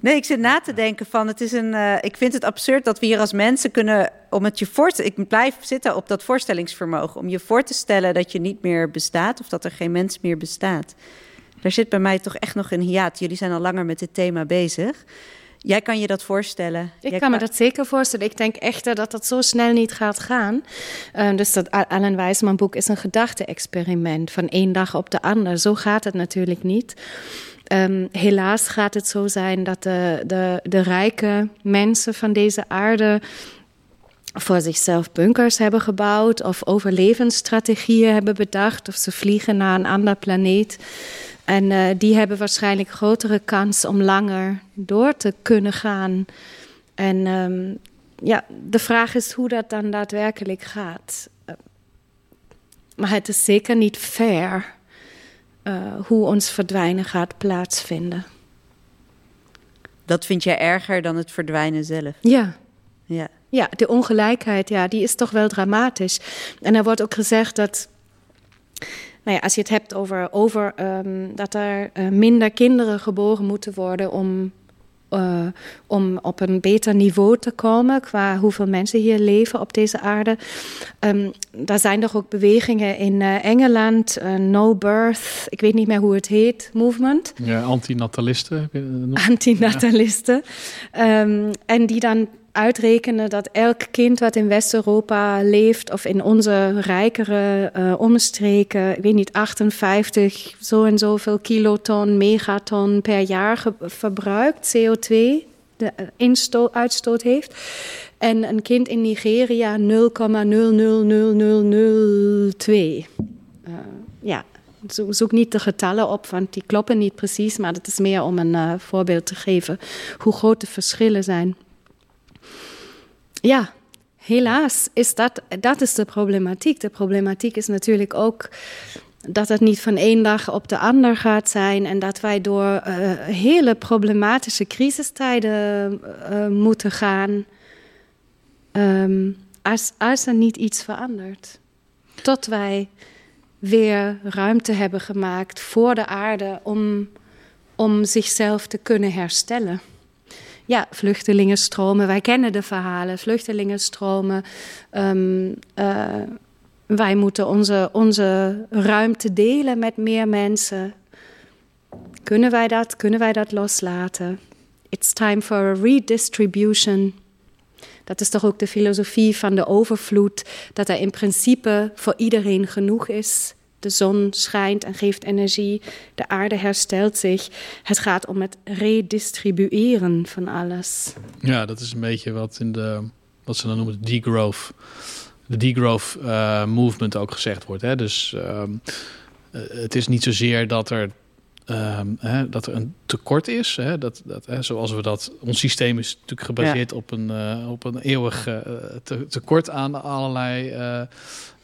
Nee, ik zit na te denken van het is een. Uh, ik vind het absurd dat we hier als mensen kunnen. Om het je voor te. Ik blijf zitten op dat voorstellingsvermogen. Om je voor te stellen dat je niet meer bestaat. Of dat er geen mens meer bestaat. Daar zit bij mij toch echt nog een hiaat. Jullie zijn al langer met dit thema bezig. Jij kan je dat voorstellen? Ik kan me dat zeker voorstellen. Ik denk echt dat dat zo snel niet gaat gaan. Uh, dus dat Alan Weisman boek is een gedachte-experiment van één dag op de ander. Zo gaat het natuurlijk niet. Um, helaas gaat het zo zijn dat de, de, de rijke mensen van deze aarde voor zichzelf bunkers hebben gebouwd of overlevensstrategieën hebben bedacht of ze vliegen naar een ander planeet. En uh, die hebben waarschijnlijk grotere kans om langer door te kunnen gaan. En um, ja, de vraag is hoe dat dan daadwerkelijk gaat. Uh, maar het is zeker niet fair uh, hoe ons verdwijnen gaat plaatsvinden. Dat vind jij erger dan het verdwijnen zelf? Ja. Ja. Ja, de ongelijkheid, ja, die is toch wel dramatisch. En er wordt ook gezegd dat nou ja, als je het hebt over, over um, dat er uh, minder kinderen geboren moeten worden om, uh, om op een beter niveau te komen qua hoeveel mensen hier leven op deze aarde. Um, daar zijn er ook bewegingen in uh, Engeland, No Birth, ik weet niet meer hoe het heet, movement. Ja, antinatalisten. Antinatalisten. Ja. Um, en die dan uitrekenen dat elk kind wat in West-Europa leeft of in onze rijkere uh, omstreken, ik weet niet, 58 zo en zoveel kiloton, megaton per jaar verbruikt, CO2, de instoot, uitstoot heeft. En een kind in Nigeria 0,0000002. Uh, ja, zoek niet de getallen op, want die kloppen niet precies, maar het is meer om een voorbeeld te geven hoe groot de verschillen zijn ja, helaas is dat, dat is de problematiek. De problematiek is natuurlijk ook dat het niet van één dag op de ander gaat zijn en dat wij door uh, hele problematische crisistijden uh, moeten gaan um, als, als er niet iets verandert. Tot wij weer ruimte hebben gemaakt voor de aarde om, om zichzelf te kunnen herstellen ja, vluchtelingenstromen. Wij kennen de verhalen, vluchtelingenstromen. Um, wij moeten onze, onze ruimte delen met meer mensen. Kunnen wij dat? Kunnen wij dat loslaten? It's time for a redistribution. Dat is toch ook de filosofie van de overvloed, dat er in principe voor iedereen genoeg is. De zon schijnt en geeft energie. De aarde herstelt zich. Het gaat om het redistribueren van alles. Ja, dat is een beetje wat in de wat ze dan noemen de degrowth, de degrowth uh, movement ook gezegd wordt. Hè? Dus um, het is niet zozeer dat er Um, hè, dat er een tekort is. Hè, dat, dat, hè, zoals we dat, ons systeem is natuurlijk gebaseerd ja. op, een, uh, op een eeuwig uh, te, tekort aan allerlei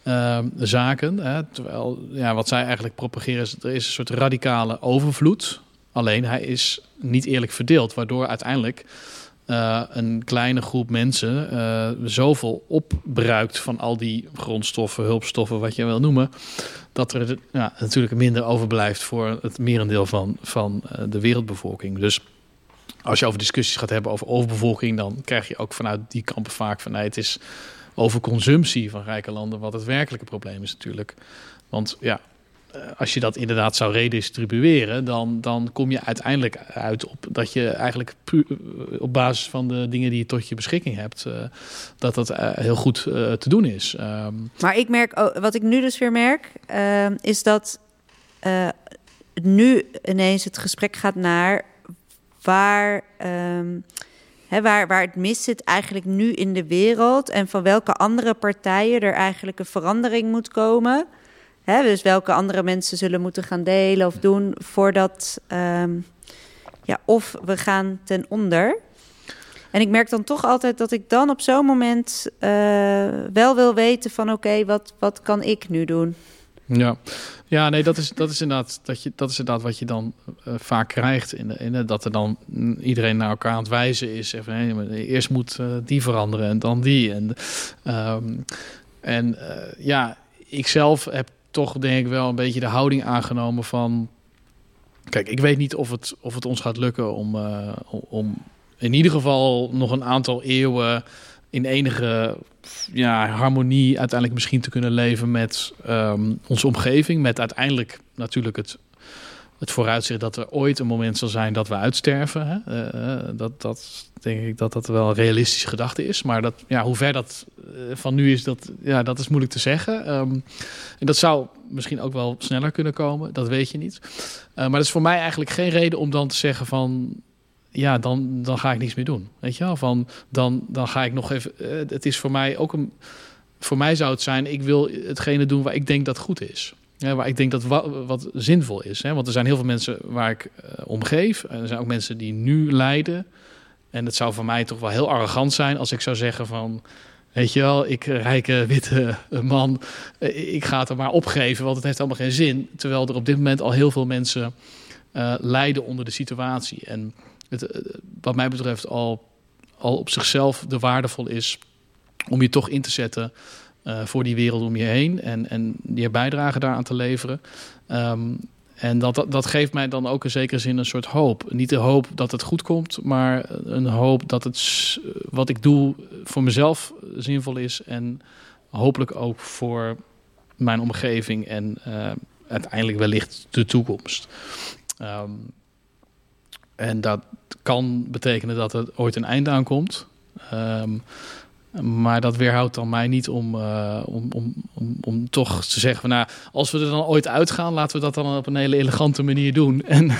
uh, zaken. Hè? Terwijl ja, wat zij eigenlijk propageren is, er is een soort radicale overvloed. Alleen hij is niet eerlijk verdeeld, waardoor uiteindelijk uh, een kleine groep mensen uh, zoveel opbruikt van al die grondstoffen, hulpstoffen, wat je wil noemen, dat er ja, natuurlijk minder overblijft voor het merendeel van, van uh, de wereldbevolking. Dus als je over discussies gaat hebben over overbevolking, dan krijg je ook vanuit die kampen vaak van nee, het is overconsumptie van rijke landen, wat het werkelijke probleem is natuurlijk. Want ja, eh, als je dat inderdaad zou redistribueren, dan, dan kom je uiteindelijk uit op dat je eigenlijk eh, op basis van de dingen die je tot je beschikking hebt, uh, dat dat heel goed te doen is. Um... Maar ik merk, wat ik nu dus weer merk, uh, is dat nu ineens het gesprek gaat naar waar. Um, Waar, waar het mis zit eigenlijk nu in de wereld en van welke andere partijen er eigenlijk een verandering moet komen. Dus welke andere mensen zullen moeten gaan delen of doen voordat, um, ja, of we gaan ten onder. En ik merk dan toch altijd dat ik dan op zo'n moment uh, wel wil weten van oké, wat, wat kan ik nu doen? Ja, ja nee, dat is, dat, is inderdaad, dat, je, dat is inderdaad wat je dan uh, vaak krijgt. In, in dat er dan iedereen naar elkaar aan het wijzen is. Even, hey, eerst moet uh, die veranderen en dan die. En, um, en uh, ja, ik zelf heb toch denk ik wel een beetje de houding aangenomen van... Kijk, ik weet niet of het, of het ons gaat lukken om, om in ieder geval nog een aantal eeuwen in enige ja, harmonie uiteindelijk misschien te kunnen leven met um, onze omgeving. Met uiteindelijk natuurlijk het, het vooruitzicht dat er ooit een moment zal zijn dat we uitsterven. Hè? Uh, dat, dat denk ik dat dat wel een realistische gedachte is. Maar dat, ja, hoe ver dat uh, van nu is, dat, ja, dat is moeilijk te zeggen. Um, en dat zou misschien ook wel sneller kunnen komen. Dat weet je niet. Maar dat is voor mij eigenlijk geen reden om dan te zeggen van ja, dan, dan ga ik niets meer doen. Weet je wel? Van, dan, dan ga ik nog even. Uh, het is voor mij ook een. Voor mij zou het zijn, ik wil hetgene doen waar ik denk dat goed is. Waar ik denk dat wat, wat zinvol is. Hè? Want er zijn heel veel mensen waar ik uh, om geef. En er zijn ook mensen die nu lijden. En het zou voor mij toch wel heel arrogant zijn als ik zou zeggen van. Weet je wel, ik rijke witte man, ik ga het er maar opgeven, want het heeft allemaal geen zin. Terwijl er op dit moment al heel veel mensen lijden onder de situatie. En het, wat mij betreft al, al op zichzelf de waardevol is om je toch in te zetten voor die wereld om je heen en, en je bijdrage daaraan te leveren. Ehm, en dat, dat, dat, geeft mij dan ook in zekere zin een soort hoop. Niet de hoop dat het goed komt, maar een hoop dat het wat ik doe voor mezelf zinvol is. En hopelijk ook voor mijn omgeving en uh, uiteindelijk wellicht de toekomst. Um, en dat kan betekenen dat er ooit een einde aankomt. Um, maar dat weerhoudt dan mij niet om, uh, om, om, om, om, toch te zeggen: van, nou, als we er dan ooit uitgaan, laten we dat dan op een hele elegante manier doen. En,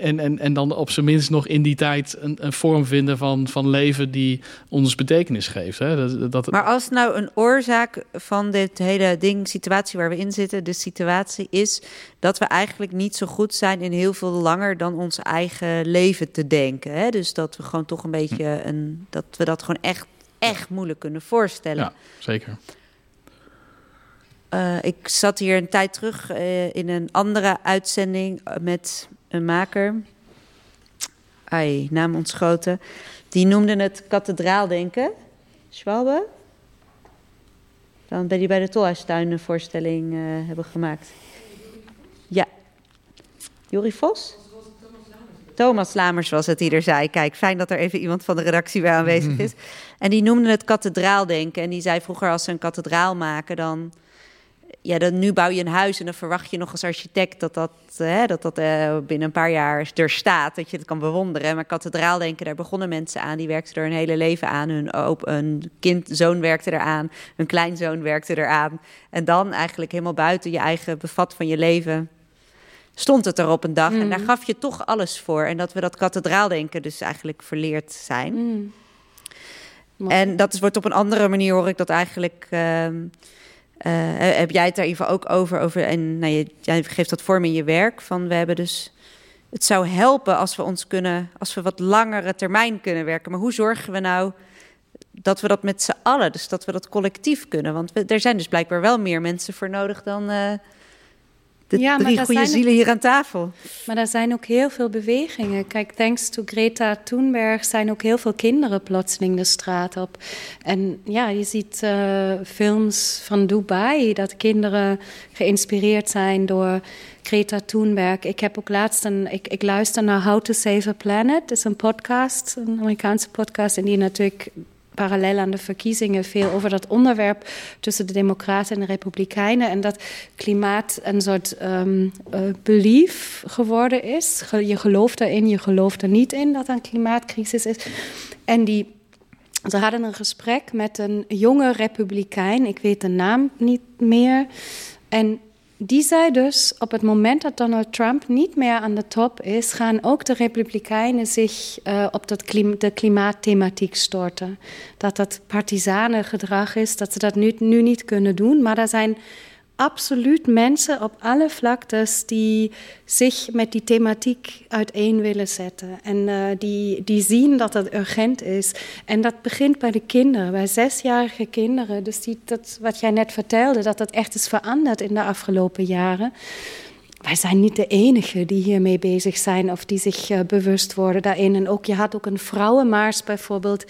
en, en, en dan op zijn minst nog in die tijd een, een vorm vinden van, van leven die ons betekenis geeft. Hè? Dat, dat... Maar als nou een oorzaak van dit hele ding, situatie waar we in zitten, de situatie is dat we eigenlijk niet zo goed zijn in heel veel langer dan ons eigen leven te denken. Hè? Dus dat we gewoon toch een beetje een, dat we dat gewoon echt echt moeilijk kunnen voorstellen. Ja, zeker. Uh, ik zat hier een tijd terug uh, in een andere uitzending met een maker. Ai, naam ontschoten. Die noemde het kathedraaldenken. Schwalbe? Dan ben die bij de Tolhuistuin een voorstelling uh, hebben gemaakt. Ja. Jori Vos? Thomas Lamers was het die er zei. Kijk, fijn dat er even iemand van de redactie bij aanwezig is. En die noemde het kathedraaldenken. En die zei vroeger als ze een kathedraal maken, dan... Ja, dan, nu bouw je een huis en dan verwacht je nog als architect dat dat, hè, dat, dat uh, binnen een paar jaar er staat. Dat je het kan bewonderen. Maar kathedraaldenken, daar begonnen mensen aan. Die werkten er hun hele leven aan. Hun, op, hun kind, zoon werkte eraan. Hun kleinzoon werkte eraan. En dan eigenlijk helemaal buiten je eigen bevat van je leven stond het er op een dag. En daar gaf je toch alles voor. En dat we dat kathedraaldenken dus eigenlijk verleerd zijn. Mm. En dat is, wordt op een andere manier, hoor ik dat eigenlijk... Uh, uh, heb jij het daar even ook over? over en nou, je, jij geeft dat vorm in je werk. Van we hebben dus... Het zou helpen als we ons kunnen... Als we wat langere termijn kunnen werken. Maar hoe zorgen we nou dat we dat met z'n allen... Dus dat we dat collectief kunnen? Want we, er zijn dus blijkbaar wel meer mensen voor nodig dan... Uh, de ja, drie goede zielen hier aan tafel. Maar er zijn ook heel veel bewegingen. Kijk, thanks to Greta Thunberg zijn ook heel veel kinderen plotseling de straat op. En ja, je ziet uh, films van Dubai dat kinderen geïnspireerd zijn door Greta Thunberg. Ik heb ook laatst een, ik, ik luister naar How to Save a Planet. Dat is een podcast, een Amerikaanse podcast, en die natuurlijk parallel aan de verkiezingen veel over dat onderwerp tussen de Democraten en de Republikeinen. En dat klimaat een soort um, uh, belief geworden is. Je gelooft erin, je gelooft er niet in dat een klimaatcrisis is. En die ze hadden een gesprek met een jonge republikein, ik weet de naam niet meer. En die zei dus, op het moment dat Donald Trump niet meer aan de top is, gaan ook de Republikeinen zich uh, op dat de klimaatthematiek storten. Dat dat gedrag is, dat ze dat nu, nu niet kunnen doen. Maar er zijn absoluut mensen op alle vlaktes die zich met die thematiek uiteen willen zetten. En uh, die, die zien dat het urgent is. En dat begint bij de kinderen, bij zesjarige kinderen. Dus die, dat, wat jij net vertelde, dat dat echt is veranderd in de afgelopen jaren. Wij zijn niet de enigen die hiermee bezig zijn of die zich uh, bewust worden daarin. En ook, je had ook een vrouwenmaars bijvoorbeeld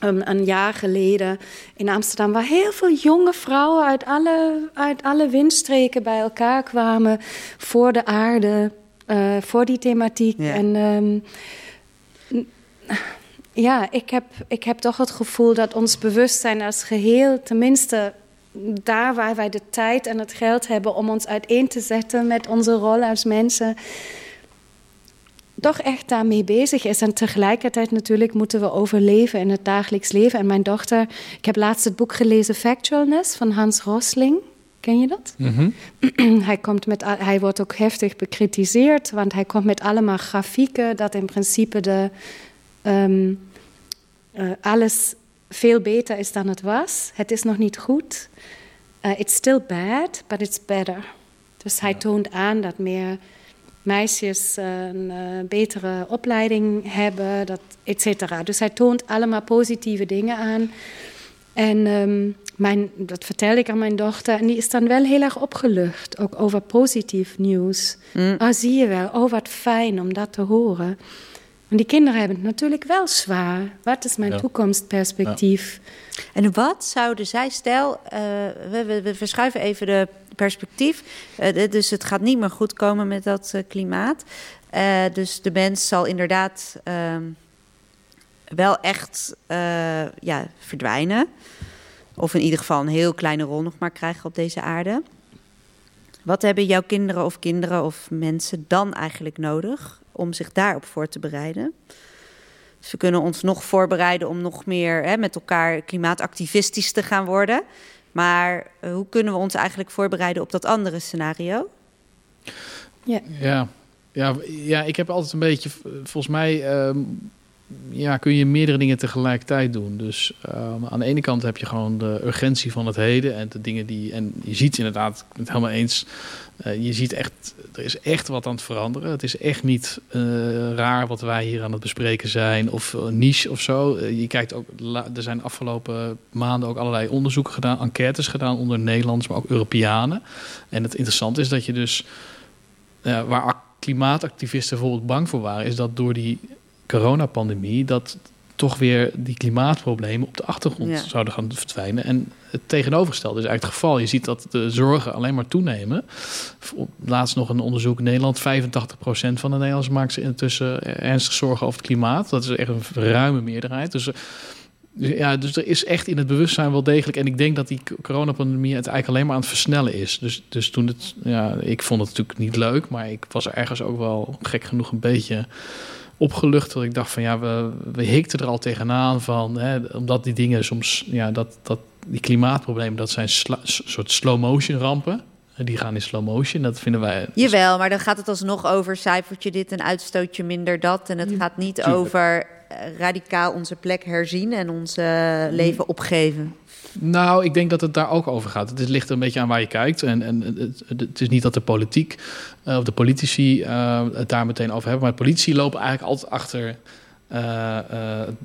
um, een jaar geleden in Amsterdam, waar heel veel jonge vrouwen uit alle, uit alle windstreken bij elkaar kwamen voor de aarde, uh, voor die thematiek. Ja. En um, ja, ik heb, ik heb toch het gevoel dat ons bewustzijn als geheel, tenminste daar waar wij de tijd en het geld hebben om ons uiteen te zetten met onze rol als mensen, toch echt daarmee bezig is. En tegelijkertijd natuurlijk moeten we overleven in het dagelijks leven. En mijn dochter, ik heb laatst het boek gelezen Factualness van Hans Rosling. Ken je dat? Mm hij, komt met, hij wordt ook heftig bekritiseerd, want hij komt met allemaal grafieken dat in principe de, um, uh, alles veel beter is dan het was. Het is nog niet goed. Uh, it's still bad, but it's better. Dus hij toont aan dat meer meisjes een uh, betere opleiding hebben, dat, et cetera. Dus hij toont allemaal positieve dingen aan. En um, mijn, dat vertel ik aan mijn dochter. En die is dan wel heel erg opgelucht, ook over positief nieuws. Mm. Ah, zie je wel, oh wat fijn om dat te horen. En die kinderen hebben het natuurlijk wel zwaar. Wat is mijn Ja. toekomstperspectief? En wat zouden zij, stel, eh, we, we, we verschuiven even de perspectief. Eh, dus het gaat niet meer goed komen met dat eh, klimaat. Eh, dus de mens zal inderdaad ehm, wel echt ja, verdwijnen. Of in ieder geval een heel kleine rol nog maar krijgen op deze aarde. Wat hebben jouw kinderen of kinderen of mensen dan eigenlijk nodig om zich daarop voor te bereiden? Dus we kunnen ons nog voorbereiden om nog meer hè, met elkaar klimaatactivistisch te gaan worden. Maar eh, hoe kunnen we ons eigenlijk voorbereiden op dat andere scenario? Ja. Ja, ja, ja ik heb altijd een beetje, volgens mij, ehm, ja, kun je meerdere dingen tegelijkertijd doen. Dus ehm, aan de ene kant heb je gewoon de urgentie van het heden en de dingen die, en je ziet inderdaad, ik ben het helemaal eens, eh, je ziet echt, er is echt wat aan het veranderen. Het is echt niet eh, raar wat wij hier aan het bespreken zijn of eh, niche of zo. Je kijkt ook, er zijn afgelopen maanden ook allerlei onderzoeken gedaan, enquêtes gedaan onder Nederlanders, maar ook Europeanen. En het interessante is dat je dus waar ac- klimaatactivisten bijvoorbeeld bang voor waren, is dat door die coronapandemie dat toch weer die klimaatproblemen op de achtergrond Ja. zouden gaan verdwijnen. En het tegenovergestelde is eigenlijk het geval. Je ziet dat de zorgen alleen maar toenemen. Laatst nog een onderzoek in Nederland. 85% van de Nederlanders maakt zich intussen ernstig zorgen over het klimaat. Dat is echt een ruime meerderheid. Dus, dus ja, dus er is echt in het bewustzijn wel degelijk. En ik denk dat die coronapandemie het eigenlijk alleen maar aan het versnellen is. Dus, dus toen het, ja, ik vond het natuurlijk niet leuk, maar ik was er ergens ook wel gek genoeg een beetje opgelucht. Dat ik dacht van ja, we, we hikten er al tegenaan van, hè, omdat die dingen soms, ja, dat, dat die klimaatproblemen, dat zijn sla- soort slow motion rampen. En Die gaan in slow motion. Dat vinden wij. Jawel, maar dan gaat het alsnog over cijfertje dit en uitstootje minder dat. En het gaat niet tuurlijk. over eh, radicaal onze plek herzien en ons eh, leven opgeven. Nou, ik denk dat het daar ook over gaat. Het ligt er een beetje aan waar je kijkt. En, en het, is niet dat de politiek eh, of de politici eh, het daar meteen over hebben. Maar de politici lopen eigenlijk altijd achter eh,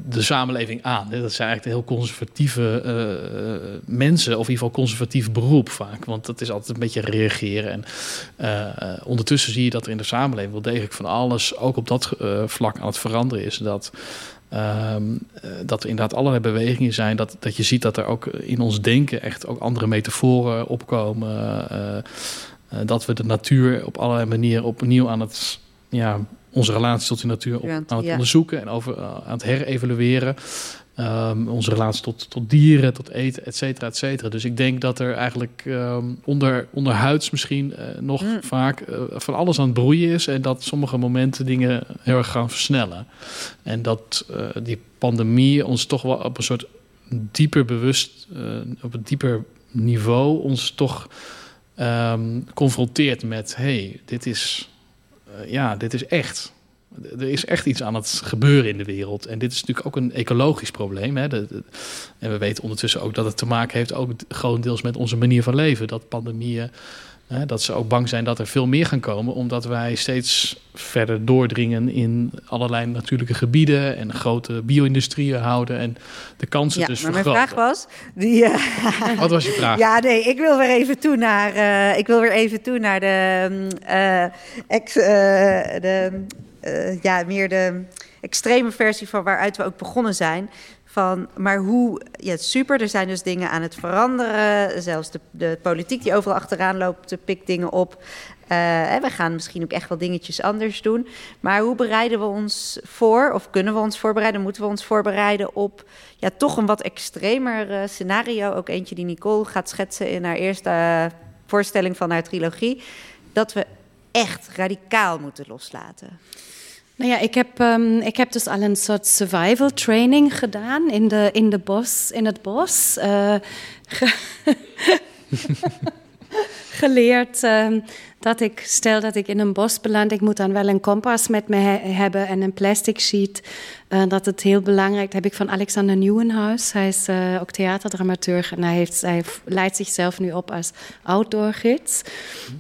de samenleving aan. Dat zijn eigenlijk heel conservatieve mensen, of in ieder geval conservatief beroep vaak. Want dat is altijd een beetje reageren. En ondertussen zie je dat er in de samenleving wel degelijk van alles, ook op dat vlak, aan het veranderen is. Dat. Ehm, eh, dat er inderdaad allerlei bewegingen zijn. Dat, dat je ziet dat er ook in ons denken echt ook andere metaforen opkomen. eh, eh, dat we de natuur op allerlei manieren opnieuw aan het. Ja, onze relatie tot de natuur op, aan het onderzoeken en over, aan het herevalueren. Ehm, onze relatie tot, tot dieren, tot eten, et cetera, et cetera. Dus ik denk dat er eigenlijk ehm, onder, onderhuids misschien eh, nog Mm. vaak eh, van alles aan het broeien is. En dat sommige momenten dingen heel erg gaan versnellen. En dat eh, die pandemie ons toch wel op een soort dieper bewust, op een dieper niveau, ons toch ehm, confronteert met: hey, dit is, ja, dit is echt. Er is echt iets aan het gebeuren in de wereld. En dit is natuurlijk ook een ecologisch probleem. Hè? De- de- en we weten ondertussen ook dat het te maken heeft, ook grotendeels met onze manier van leven. Dat pandemieën, hè, dat ze ook bang zijn dat er veel meer gaan komen, omdat wij steeds verder doordringen in allerlei natuurlijke gebieden en grote bio-industrieën houden. En de kansen Ja, dus maar mijn vergroten. vraag was... Die, eh, Wat was je vraag? Ja, nee, ik wil weer even toe naar, eh, ik wil weer even toe naar de, mm, eh, ex, de eh, ja, meer de extreme versie van waaruit we ook begonnen zijn. Van, maar hoe, ja, super, er zijn dus dingen aan het veranderen. Zelfs de, de politiek die overal achteraan loopt, pikt dingen op. En we gaan misschien ook echt wel dingetjes anders doen. Maar hoe bereiden we ons voor, of kunnen we ons voorbereiden, moeten we ons voorbereiden op ja, toch een wat extremer eh, scenario? Ook eentje die Nicole gaat schetsen in haar eerste voorstelling van haar trilogie. Dat we echt radicaal moeten loslaten. Nou ja, ik heb, ehm, ik heb dus al een soort survival training gedaan in, de, in, de bos, in het bos. Ge- geleerd ehm, dat ik, stel dat ik in een bos beland, ik moet dan wel een kompas met me he- hebben en een plastic sheet. Eh, dat het heel belangrijk, dat heb ik van Alexander Nieuwenhuis. Hij is eh, ook theaterdramaturg en hij, heeft, hij leidt zichzelf nu op als outdoorgids.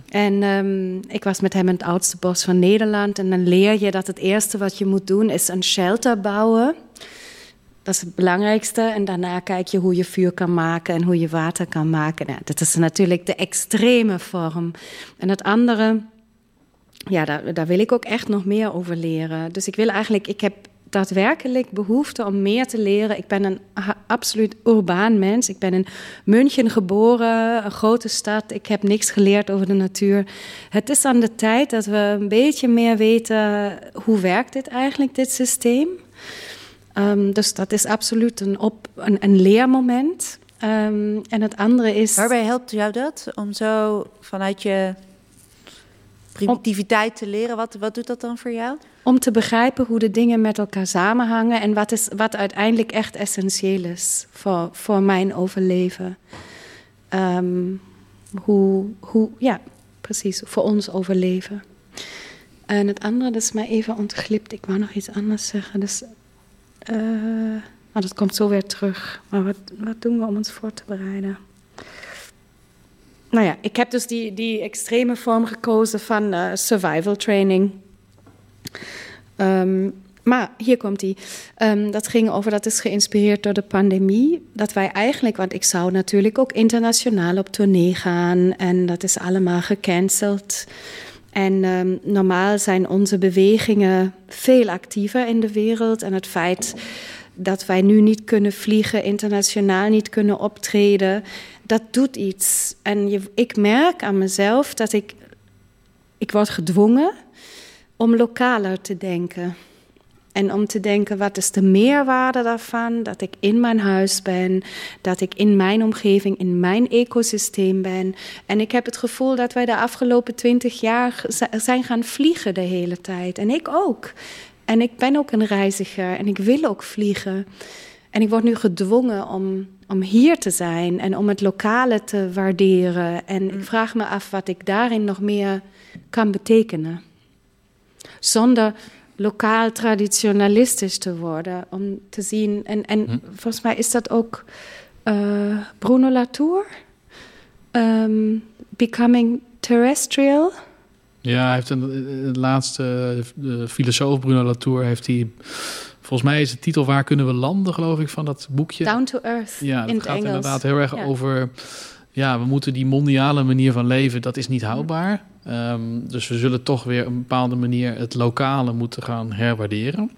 En ehm, ik was met hem in het oudste bos van Nederland. En dan leer je dat het eerste wat je moet doen is een shelter bouwen. Dat is het belangrijkste. En daarna kijk je hoe je vuur kan maken en hoe je water kan maken. Nou, dat is natuurlijk de extreme vorm. En het andere ja, daar, daar wil ik ook echt nog meer over leren. Dus ik wil eigenlijk, ik heb daadwerkelijk behoefte om meer te leren. Ik ben een absoluut urbaan mens. Ik ben in München geboren, een grote stad. Ik heb niks geleerd over de natuur. Het is aan de tijd dat we een beetje meer weten hoe werkt dit eigenlijk, dit systeem. Um, dus dat is absoluut een, op, een, een leermoment. Um, en het andere is. Waarbij helpt jou dat om zo vanuit je primitiviteit te leren? Wat, wat doet dat dan voor jou? Om te begrijpen hoe de dingen met elkaar samenhangen en wat, is, wat uiteindelijk echt essentieel is voor, voor mijn overleven. Um, hoe, hoe, ja, precies, voor ons overleven. En het andere, dat is mij even ontglipt. Ik wou nog iets anders zeggen. Dus, uh, maar dat komt zo weer terug. Maar wat, doen we om ons voor te bereiden? Nou ja, ik heb dus die, die extreme vorm gekozen van uh, survival training. Um, maar hier komt die. Um, dat ging over, dat is geïnspireerd door de pandemie. Dat wij eigenlijk, want ik zou natuurlijk ook internationaal op tournee gaan. En dat is allemaal gecanceld. En um, normaal zijn onze bewegingen veel actiever in de wereld. En het feit dat wij nu niet kunnen vliegen, internationaal niet kunnen optreden, dat doet iets. En je, ik merk aan mezelf dat ik, ik word gedwongen om lokaler te denken. En om te denken, wat is de meerwaarde daarvan? Dat ik in mijn huis ben, dat ik in mijn omgeving, in mijn ecosysteem ben. En ik heb het gevoel dat wij de afgelopen twintig jaar zijn gaan vliegen de hele tijd. En ik ook. En ik ben ook een reiziger en ik wil ook vliegen. En ik word nu gedwongen om, om hier te zijn en om het lokale te waarderen. En ik mm. vraag me af wat ik daarin nog meer kan betekenen. Zonder lokaal traditionalistisch te worden. Om te zien. En, en hm. volgens mij is dat ook uh, Bruno Latour. Um, becoming terrestrial. Ja, hij heeft een, laatste de filosoof Bruno Latour heeft hij. Volgens mij is de titel Waar kunnen we landen, geloof ik, van dat boekje. Down to Earth. Ja, het gaat inderdaad heel erg over. Ja, we moeten die mondiale manier van leven, dat is niet houdbaar. Um, dus we zullen toch weer een bepaalde manier het lokale moeten gaan herwaarderen.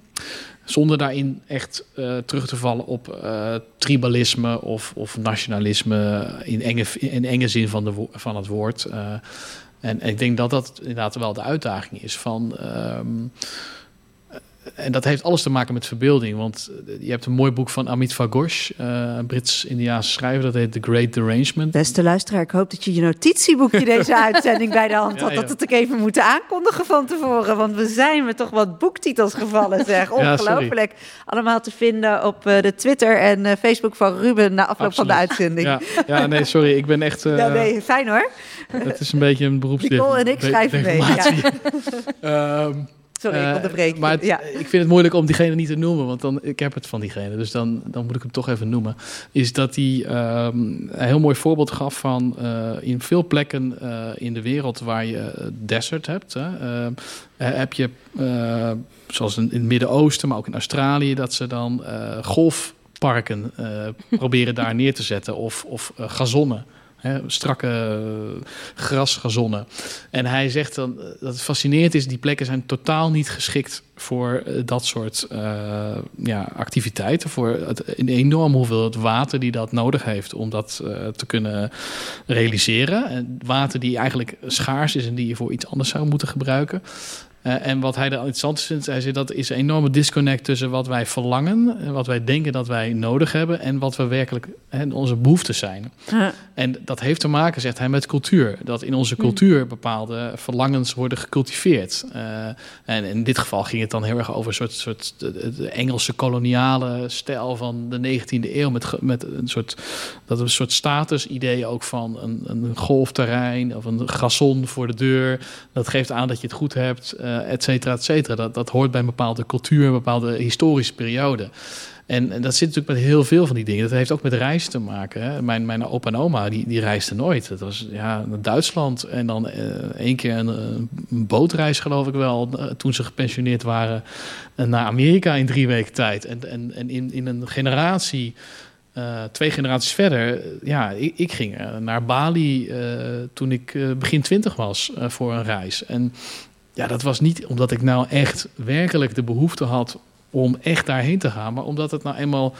Zonder daarin echt uh, terug te vallen op uh, tribalisme of, of nationalisme in enge, in enge zin van, de, van het woord. Uh, en, ik denk dat dat inderdaad wel de uitdaging is van. Um, en dat heeft alles te maken met verbeelding. Want eh, je hebt een mooi boek van Amit Ghosh, uh, een Brits-Indiaanse schrijver. Dat heet The Great Derangement. Beste luisteraar, ik hoop dat je je notitieboekje deze uitzending bij de hand had. Dat het ik even moeten aankondigen van tevoren. Want we zijn me toch wat boektitels gevallen, zeg. Ongelooflijk. Allemaal te vinden op uh, de Twitter en uh, Facebook van Ruben na afloop van de uitzending. Ja, ja, nee, sorry. Ik ben echt... ja, nee, fijn hoor. Het is een beetje een beroepsdicht. Nicole en ik schrijven mee. Ja. um, Sorry, ik onderbreek. Uh, maar ja. ik vind het moeilijk om diegene niet te noemen, want dan, ik heb het van diegene. Dus dan, dan moet ik hem toch even noemen. Is dat hij um, een heel mooi voorbeeld gaf van uh, in veel plekken uh, in de wereld waar je desert hebt. Hè, heb je, zoals in, in het Midden-Oosten, maar ook in Australië, dat ze dan golfparken proberen daar neer te zetten of, of gazonnen. Hè, strakke uh, grasgazonnen. En hij zegt dan dat het fascinerend is, die plekken zijn totaal niet geschikt voor uh, dat soort uh, ja, activiteiten. Voor het, een enorm hoeveelheid water die dat nodig heeft om dat te kunnen realiseren. En water die eigenlijk schaars is en die je voor iets anders zou moeten gebruiken. Uh, en wat hij er interessant vindt, hij zegt dat is een enorme disconnect tussen wat wij verlangen, en wat wij denken dat wij nodig hebben en wat we werkelijk hè, onze behoeftes zijn. Ja. En dat heeft te maken, zegt hij, met cultuur. Dat in onze hm. cultuur bepaalde verlangens worden gecultiveerd. Uh, en in dit geval ging het dan heel erg over een soort, soort de, de Engelse koloniale stijl van de 19e eeuw. Met, met een soort, dat een soort statusidee ook van een, een golfterrein of een gazon voor de deur. Dat geeft aan dat je het goed hebt. Uh, uh, et cetera, et cetera. Dat, dat hoort bij een bepaalde cultuur, een bepaalde historische periode. En, dat zit natuurlijk met heel veel van die dingen. Dat heeft ook met reizen te maken. Hè. Mijn, mijn opa en oma, die, die reisden nooit. Dat was ja, naar Duitsland en dan uh, één keer een, bootreis, geloof ik wel, uh, toen ze gepensioneerd waren, naar Amerika in drie weken tijd. En, en, en in, in een generatie, twee generaties verder, ja, ik, ik ging naar Bali toen ik begin twintig was voor een reis. En ja, dat was niet omdat ik nou echt werkelijk de behoefte had om echt daarheen te gaan, maar omdat het nou eenmaal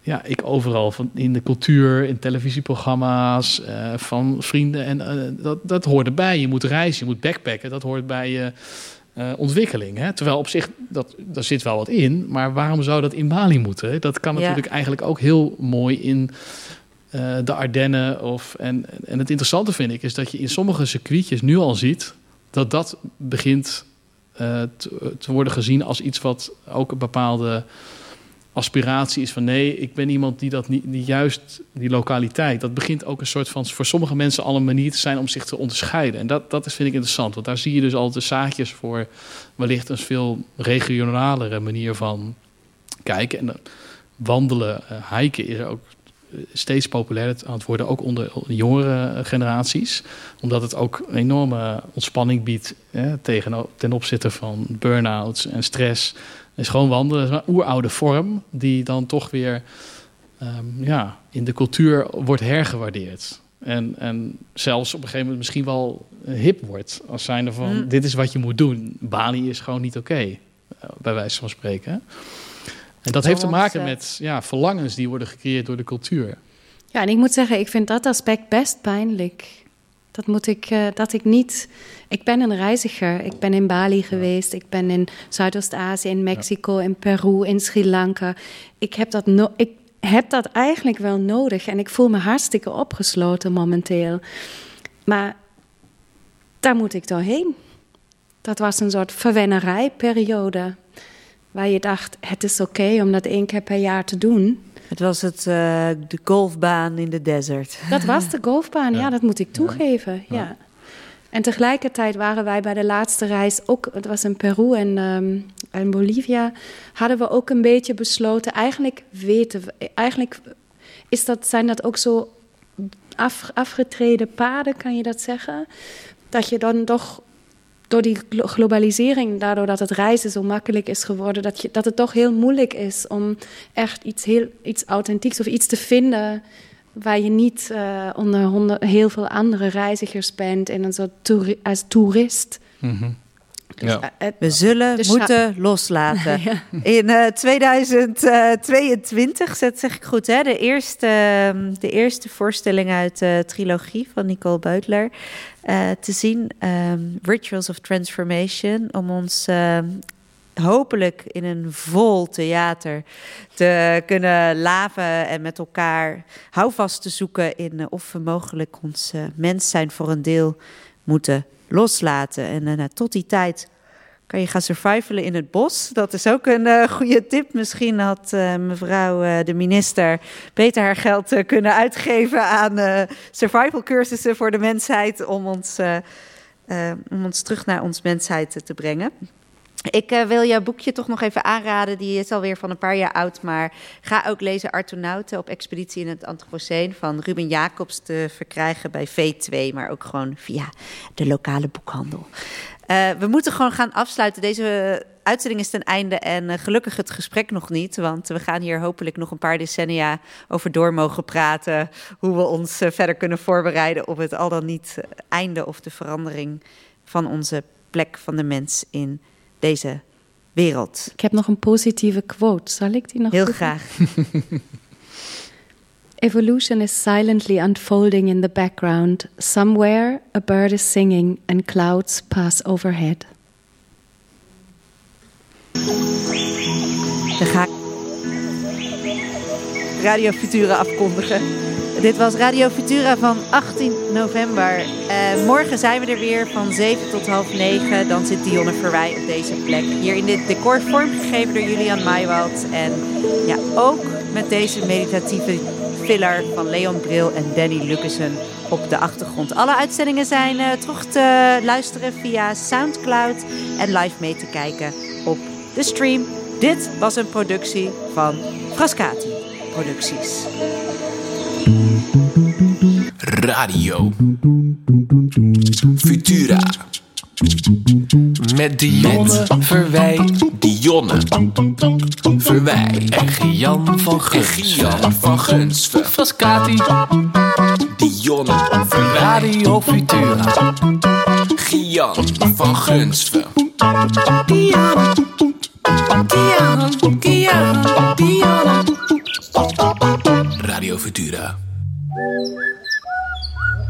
ja, ik overal van in de cultuur, in televisieprogramma's, uh, van vrienden. En uh, dat, dat hoort erbij. Je moet reizen, je moet backpacken. Dat hoort bij je uh, ontwikkeling. Hè? Terwijl op zich, dat, daar zit wel wat in. Maar waarom zou dat in Bali moeten? Dat kan natuurlijk eigenlijk ook heel mooi in de Ardennen. Of, en, en het interessante vind ik is dat je in sommige circuitjes nu al ziet... dat dat begint te, te worden gezien als iets wat ook een bepaalde aspiratie is van nee, ik ben iemand die dat niet, die juist die lokaliteit, dat begint ook een soort van voor sommige mensen al een manier te zijn om zich te onderscheiden. En dat, dat is, vind ik interessant, want daar zie je dus al de zaadjes voor wellicht een veel regionalere manier van kijken. En wandelen, uh, hiken is ook steeds populair aan het worden, ook onder jongere generaties. Omdat het ook een enorme ontspanning biedt hè, tegen, ten opzichte van burn-outs en stress is gewoon wandelen. is een oeroude vorm die dan toch weer um, ja, in de cultuur wordt hergewaardeerd. En, en zelfs op een gegeven moment misschien wel hip wordt. Als zijnde van, mm. dit is wat je moet doen. Bali is gewoon niet oké, okay, eh, bij wijze van spreken. En dat heeft te maken met ja, verlangens die worden gecreëerd door de cultuur. Ja, en ik moet zeggen, ik vind dat aspect best pijnlijk. Dat moet ik, uh, dat ik niet. Ik ben een reiziger. Ik ben in Bali geweest. Ik ben in Zuidoost-Azië, in Mexico, in Peru, in Sri Lanka. Ik heb dat no ik heb dat eigenlijk wel nodig en ik voel me hartstikke opgesloten momenteel. Maar daar moet ik doorheen. Dat was een soort verwennerijperiode. Waar je dacht, het is oké om dat één keer per jaar te doen. Het was het, uh, de golfbaan in de desert. Dat was de golfbaan, ja, dat moet ik toegeven. Ja. ja. En tegelijkertijd waren wij bij de laatste reis ook, het was in Peru en um, in Bolivia, hadden we ook een beetje besloten, eigenlijk weten we, eigenlijk is dat, zijn dat ook zo af, afgetreden paden, kan je dat zeggen? Dat je dan toch door die globalisering, daardoor dat het reizen zo makkelijk is geworden, dat, je, dat het toch heel moeilijk is om echt iets, heel, iets authentieks of iets te vinden waar je niet uh, onder honderd, heel veel andere reizigers bent en een soort als toerist. -hmm. Dus ja. het, We zullen moeten loslaten. ja. In uh, 2022, dat zeg ik goed, hè, de, eerste, de eerste voorstelling uit de trilogie van Nicole Beutler. Uh, te zien, um, Rituals of Transformation, om ons uh, hopelijk in een vol theater te kunnen laven en met elkaar houvast te zoeken in of we mogelijk ons mens zijn voor een deel moeten loslaten. En tot die tijd kan je gaan survivalen in het bos. Dat is ook een uh, goede tip. Misschien had uh, mevrouw de minister beter haar geld kunnen uitgeven aan survival cursussen voor de mensheid om ons, om ons terug naar ons mensheid te brengen. Ik wil jouw boekje toch nog even aanraden. Die is alweer van een paar jaar oud. Maar ga ook lezen Artonauten op expeditie in het Anthropoceen van Ruben Jacobs te verkrijgen bij V2. Maar ook gewoon via de lokale boekhandel. Uh, we moeten gewoon gaan afsluiten. Deze uitzending is ten einde en uh, gelukkig het gesprek nog niet. Want we gaan hier hopelijk nog een paar decennia over door mogen praten. Hoe we ons verder kunnen voorbereiden op het al dan niet einde of de verandering van onze plek van de mens in deze wereld. Ik heb nog een positieve quote. Zal ik die nog Heel graag. Evolution is silently unfolding in the background. Somewhere a bird is singing and clouds pass overhead. Dan ga ik Radio Futura afkondigen. Dit was Radio Futura van 18 november. Uh, morgen zijn we er weer van 7 tot half 9. Dan zit Dionne Verwij op deze plek. Hier in dit decor vormgegeven door Julian Maaiwald. En ja, ook met deze meditatieve filler van Leon Bril en Danny Lucassen op de achtergrond. Alle uitzendingen zijn uh, terug te luisteren via Soundcloud en live mee te kijken op de stream. Dit was een productie van Frascati Producties. Radio Futura. Met Dionne Verwij, Dionne Verwij en Gian van en Gunsven. Gian van Gunsven. Frascati, Dionne Verwij, Radio Futura. Gian van Gunsven. Dionne, Dionne, Dionne, Dionne. Radio Futura.